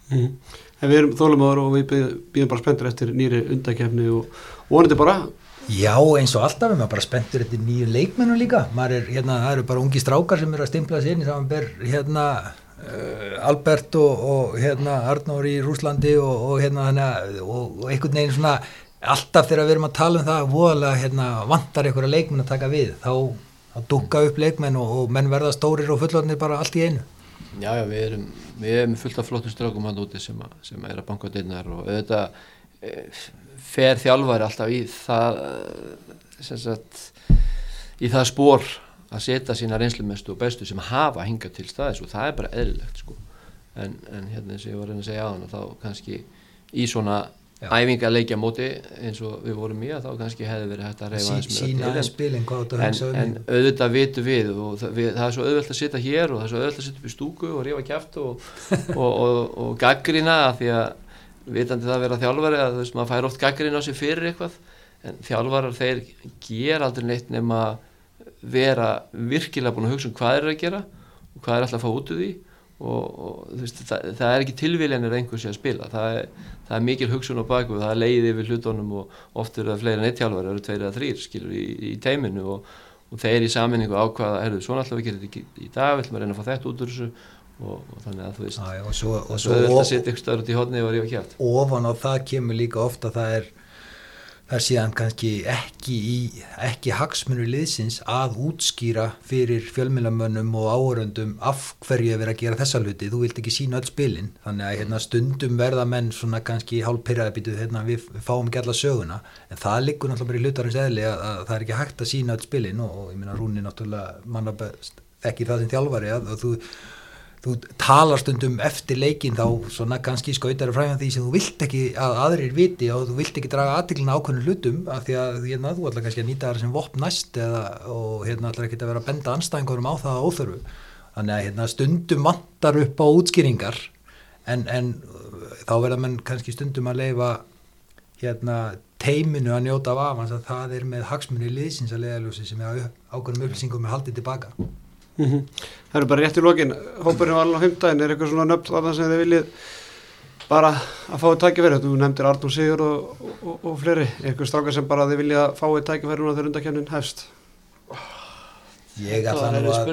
Mm. En við erum þólumáður og við býðum bara spenntur eftir nýri undakefni og vonandi bara Já, eins og alltaf, erum bara spenntur eftir nýju leikmennum líka, maður er, hérna, það eru bara ungi strákar sem eru að stimpla sér inn í samanber, hérna, uh, Albert og, og hérna, Arnór í Rúslandi og, og hérna, hérna, og, og einhvern veginn svona, alltaf þegar við erum að tala um það, voðalega, hérna, vantar einhverja leikmenn að taka við, þá, þá dukka upp leikmenn og menn verða stórir og fullornir bara allt í einu. Já, já, við erum, við erum fullt af flottum strákum hann úti sem, sem er að banka deinar og auðvitað, eh, fer þjálfari alltaf í það sem sagt í það spór að setja sína reynslumestu og bestu sem hafa hingað til staðis og það er bara eðlilegt sko. En, en hérna eins og ég var að segja á hann þá kannski í svona æfinga leikja móti eins og við vorum í að þá kannski hefði verið hægt að reyfa með sína aðeins spilin hvað hugsa um en auðvitað vitu við og það, við, það er svo auðvitað að sitja hér og það er svo auðvitað að sitja upp í stúku og rífa kæft og, og, og, og gaggrina því að vitandi það að vera þjálfari að þú veist maður fær oft gaggrina á sig fyrir eitthvað en þjálfarar þeir ger aldrei neitt nema vera virkilega búin að hugsa um hvað er að gera og hvað er alltaf að fá út úr því og, og veist, það, það er ekki tilvíljanir einhversi að spila. Það er, það er mikil hugsun á baku það er leiði yfir hlutunum og oft eru það fleira neittjálfar, það eru tveir eða þrýr skilur í, í teiminu og, og þeir í saminningu ákvaða, herru, svona alltaf við gerum þetta í dag, við ætlum að reyna að fá þetta út úr þessu og, og þannig að þú veist Æ, og svo, og svo er þetta að setja ykkur stöður út í hodni og rífa kjátt ofan á það kemur líka ofta það er það er síðan kannski ekki, í, ekki hagsmunur liðsins að útskýra fyrir fjölmjölamönnum og áhöröndum af hverju er verið að gera þessa hluti, þú vilt ekki sína öll spilin, þannig að hérna, stundum verða menn svona kannski hálf pyrraðabítið hérna, við, við fáum ekki alla söguna. En það liggur náttúrulega bara í hlutarins eðli að, að það er ekki hægt að sína öll spilin og, og ég minna Rúni náttúrulega manna ekki það sem þjálfari að, að þú þú talar stundum eftir leikin þá svona kannski skautar fræðan því sem þú vilt ekki að aðrir viti og þú vilt ekki draga aðtiklina ákveðinu hlutum af því að hérna, þú ætla kannski að nýta það sem vopn næst eða, og hérna ætla ekki að vera að benda anstæðingurum á það óþörfu. Þannig að hérna, stundum vantar upp á útskýringar en, en þá verða mann kannski stundum að leifa hérna teiminu að njóta af afans að það er með hagsmunni liðsins að leiðaljósi sem er ákveðnum upplýsingum með haldið tilbaka Mm -hmm. Það eru bara rétt í lokin, hópurinn var alveg á heimdægin, er eitthvað svona nöfn þarna sem þið viljið bara að fáið tækifæri, þú nefndir Arnur Sigur og, og, og fleiri, eitthvað strákar sem bara þið viljið að fáið tækifæri núna þegar undakefnin hefst? Ég ætla nú að,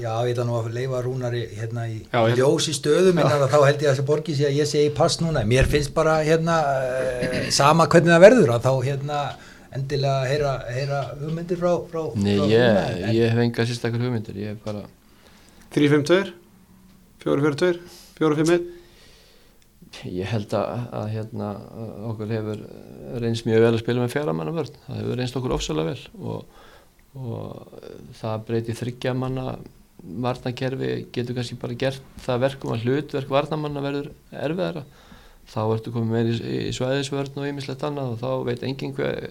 já, ég ætla nú að leifa rúnari hérna í já, ljósi stöðum en þá held ég að þessi borgi sé að ég segi pass núna, mér finnst bara hérna uh, sama hvernig það verður að þá hérna endilega að heyra, heyra hugmyndir frá, frá, Nei, frá ég, en... ég hef enga sérstakar hugmyndir ég hef bara 3-5-2 4-4-2 4-5-1 Ég held að, að hérna okkur hefur reynst mjög vel að spila með fjaramanna vörn, það hefur reynst okkur ofsalega vel og, og það breyti þryggja manna varnakerfi getur kannski bara gert það verkum að hlutverk varnamanna verður erfiðara þá ertu komið með í, í svæðisvörn og ýmislegt annað og þá veit enginn hver,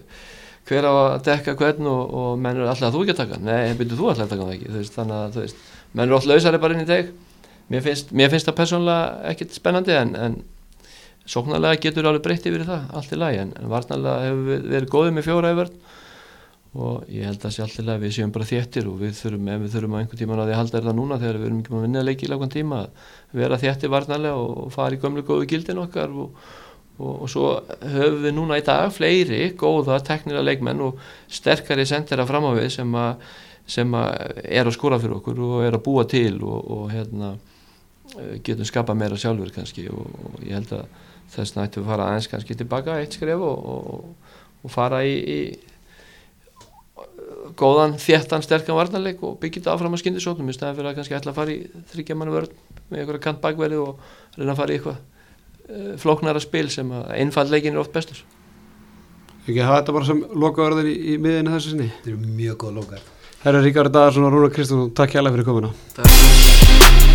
hver á að dekka hvern og, og menn eru alltaf að þú ekki að taka nei, byrju þú alltaf að taka það ekki veist, þannig að veist, menn eru alltaf lausari bara inn í teg mér finnst, mér finnst það persónulega ekkert spennandi en, en sóknarlega getur alveg breytti verið það allt í lagi en, en varnarlega hefur við verið góðið með fjóra í vörn og ég held að það sé alltaf að við séum bara þéttir og við þurfum, ef við þurfum á einhvern tíma að því að halda er það núna þegar við erum ekki með að vinna leiki í langan tíma að vera þéttir varnarlega og fara í gömlu góðu gildin okkar og, og, og svo höfum við núna í dag fleiri góða teknila leikmenn og sterkari sendera fram á við sem að, sem að er að skóra fyrir okkur og er að búa til og, og hérna, getum skapa meira sjálfur kannski. Og ég held að þess nættum við fara aðeins kannski tilbaka eitt skref og fara í, í góðan, þéttan, sterkan varnarleik og byggja þetta áfram að skyndisóknum í staðan fyrir að kannski ætla að fara í þryggjaman vörð með einhverja kantbækverði og reyna að fara í eitthvað uh, flóknara spil sem að einfallleikin er oft bestur. Ekki að hafa þetta bara sem lokaverðin í, í miðinu þessu sinni? Þetta eru mjög góð lokaverð Herra Ríkard Daðarsson og Rúna Kristjánsson, takk hjá alveg fyrir komuna. Takk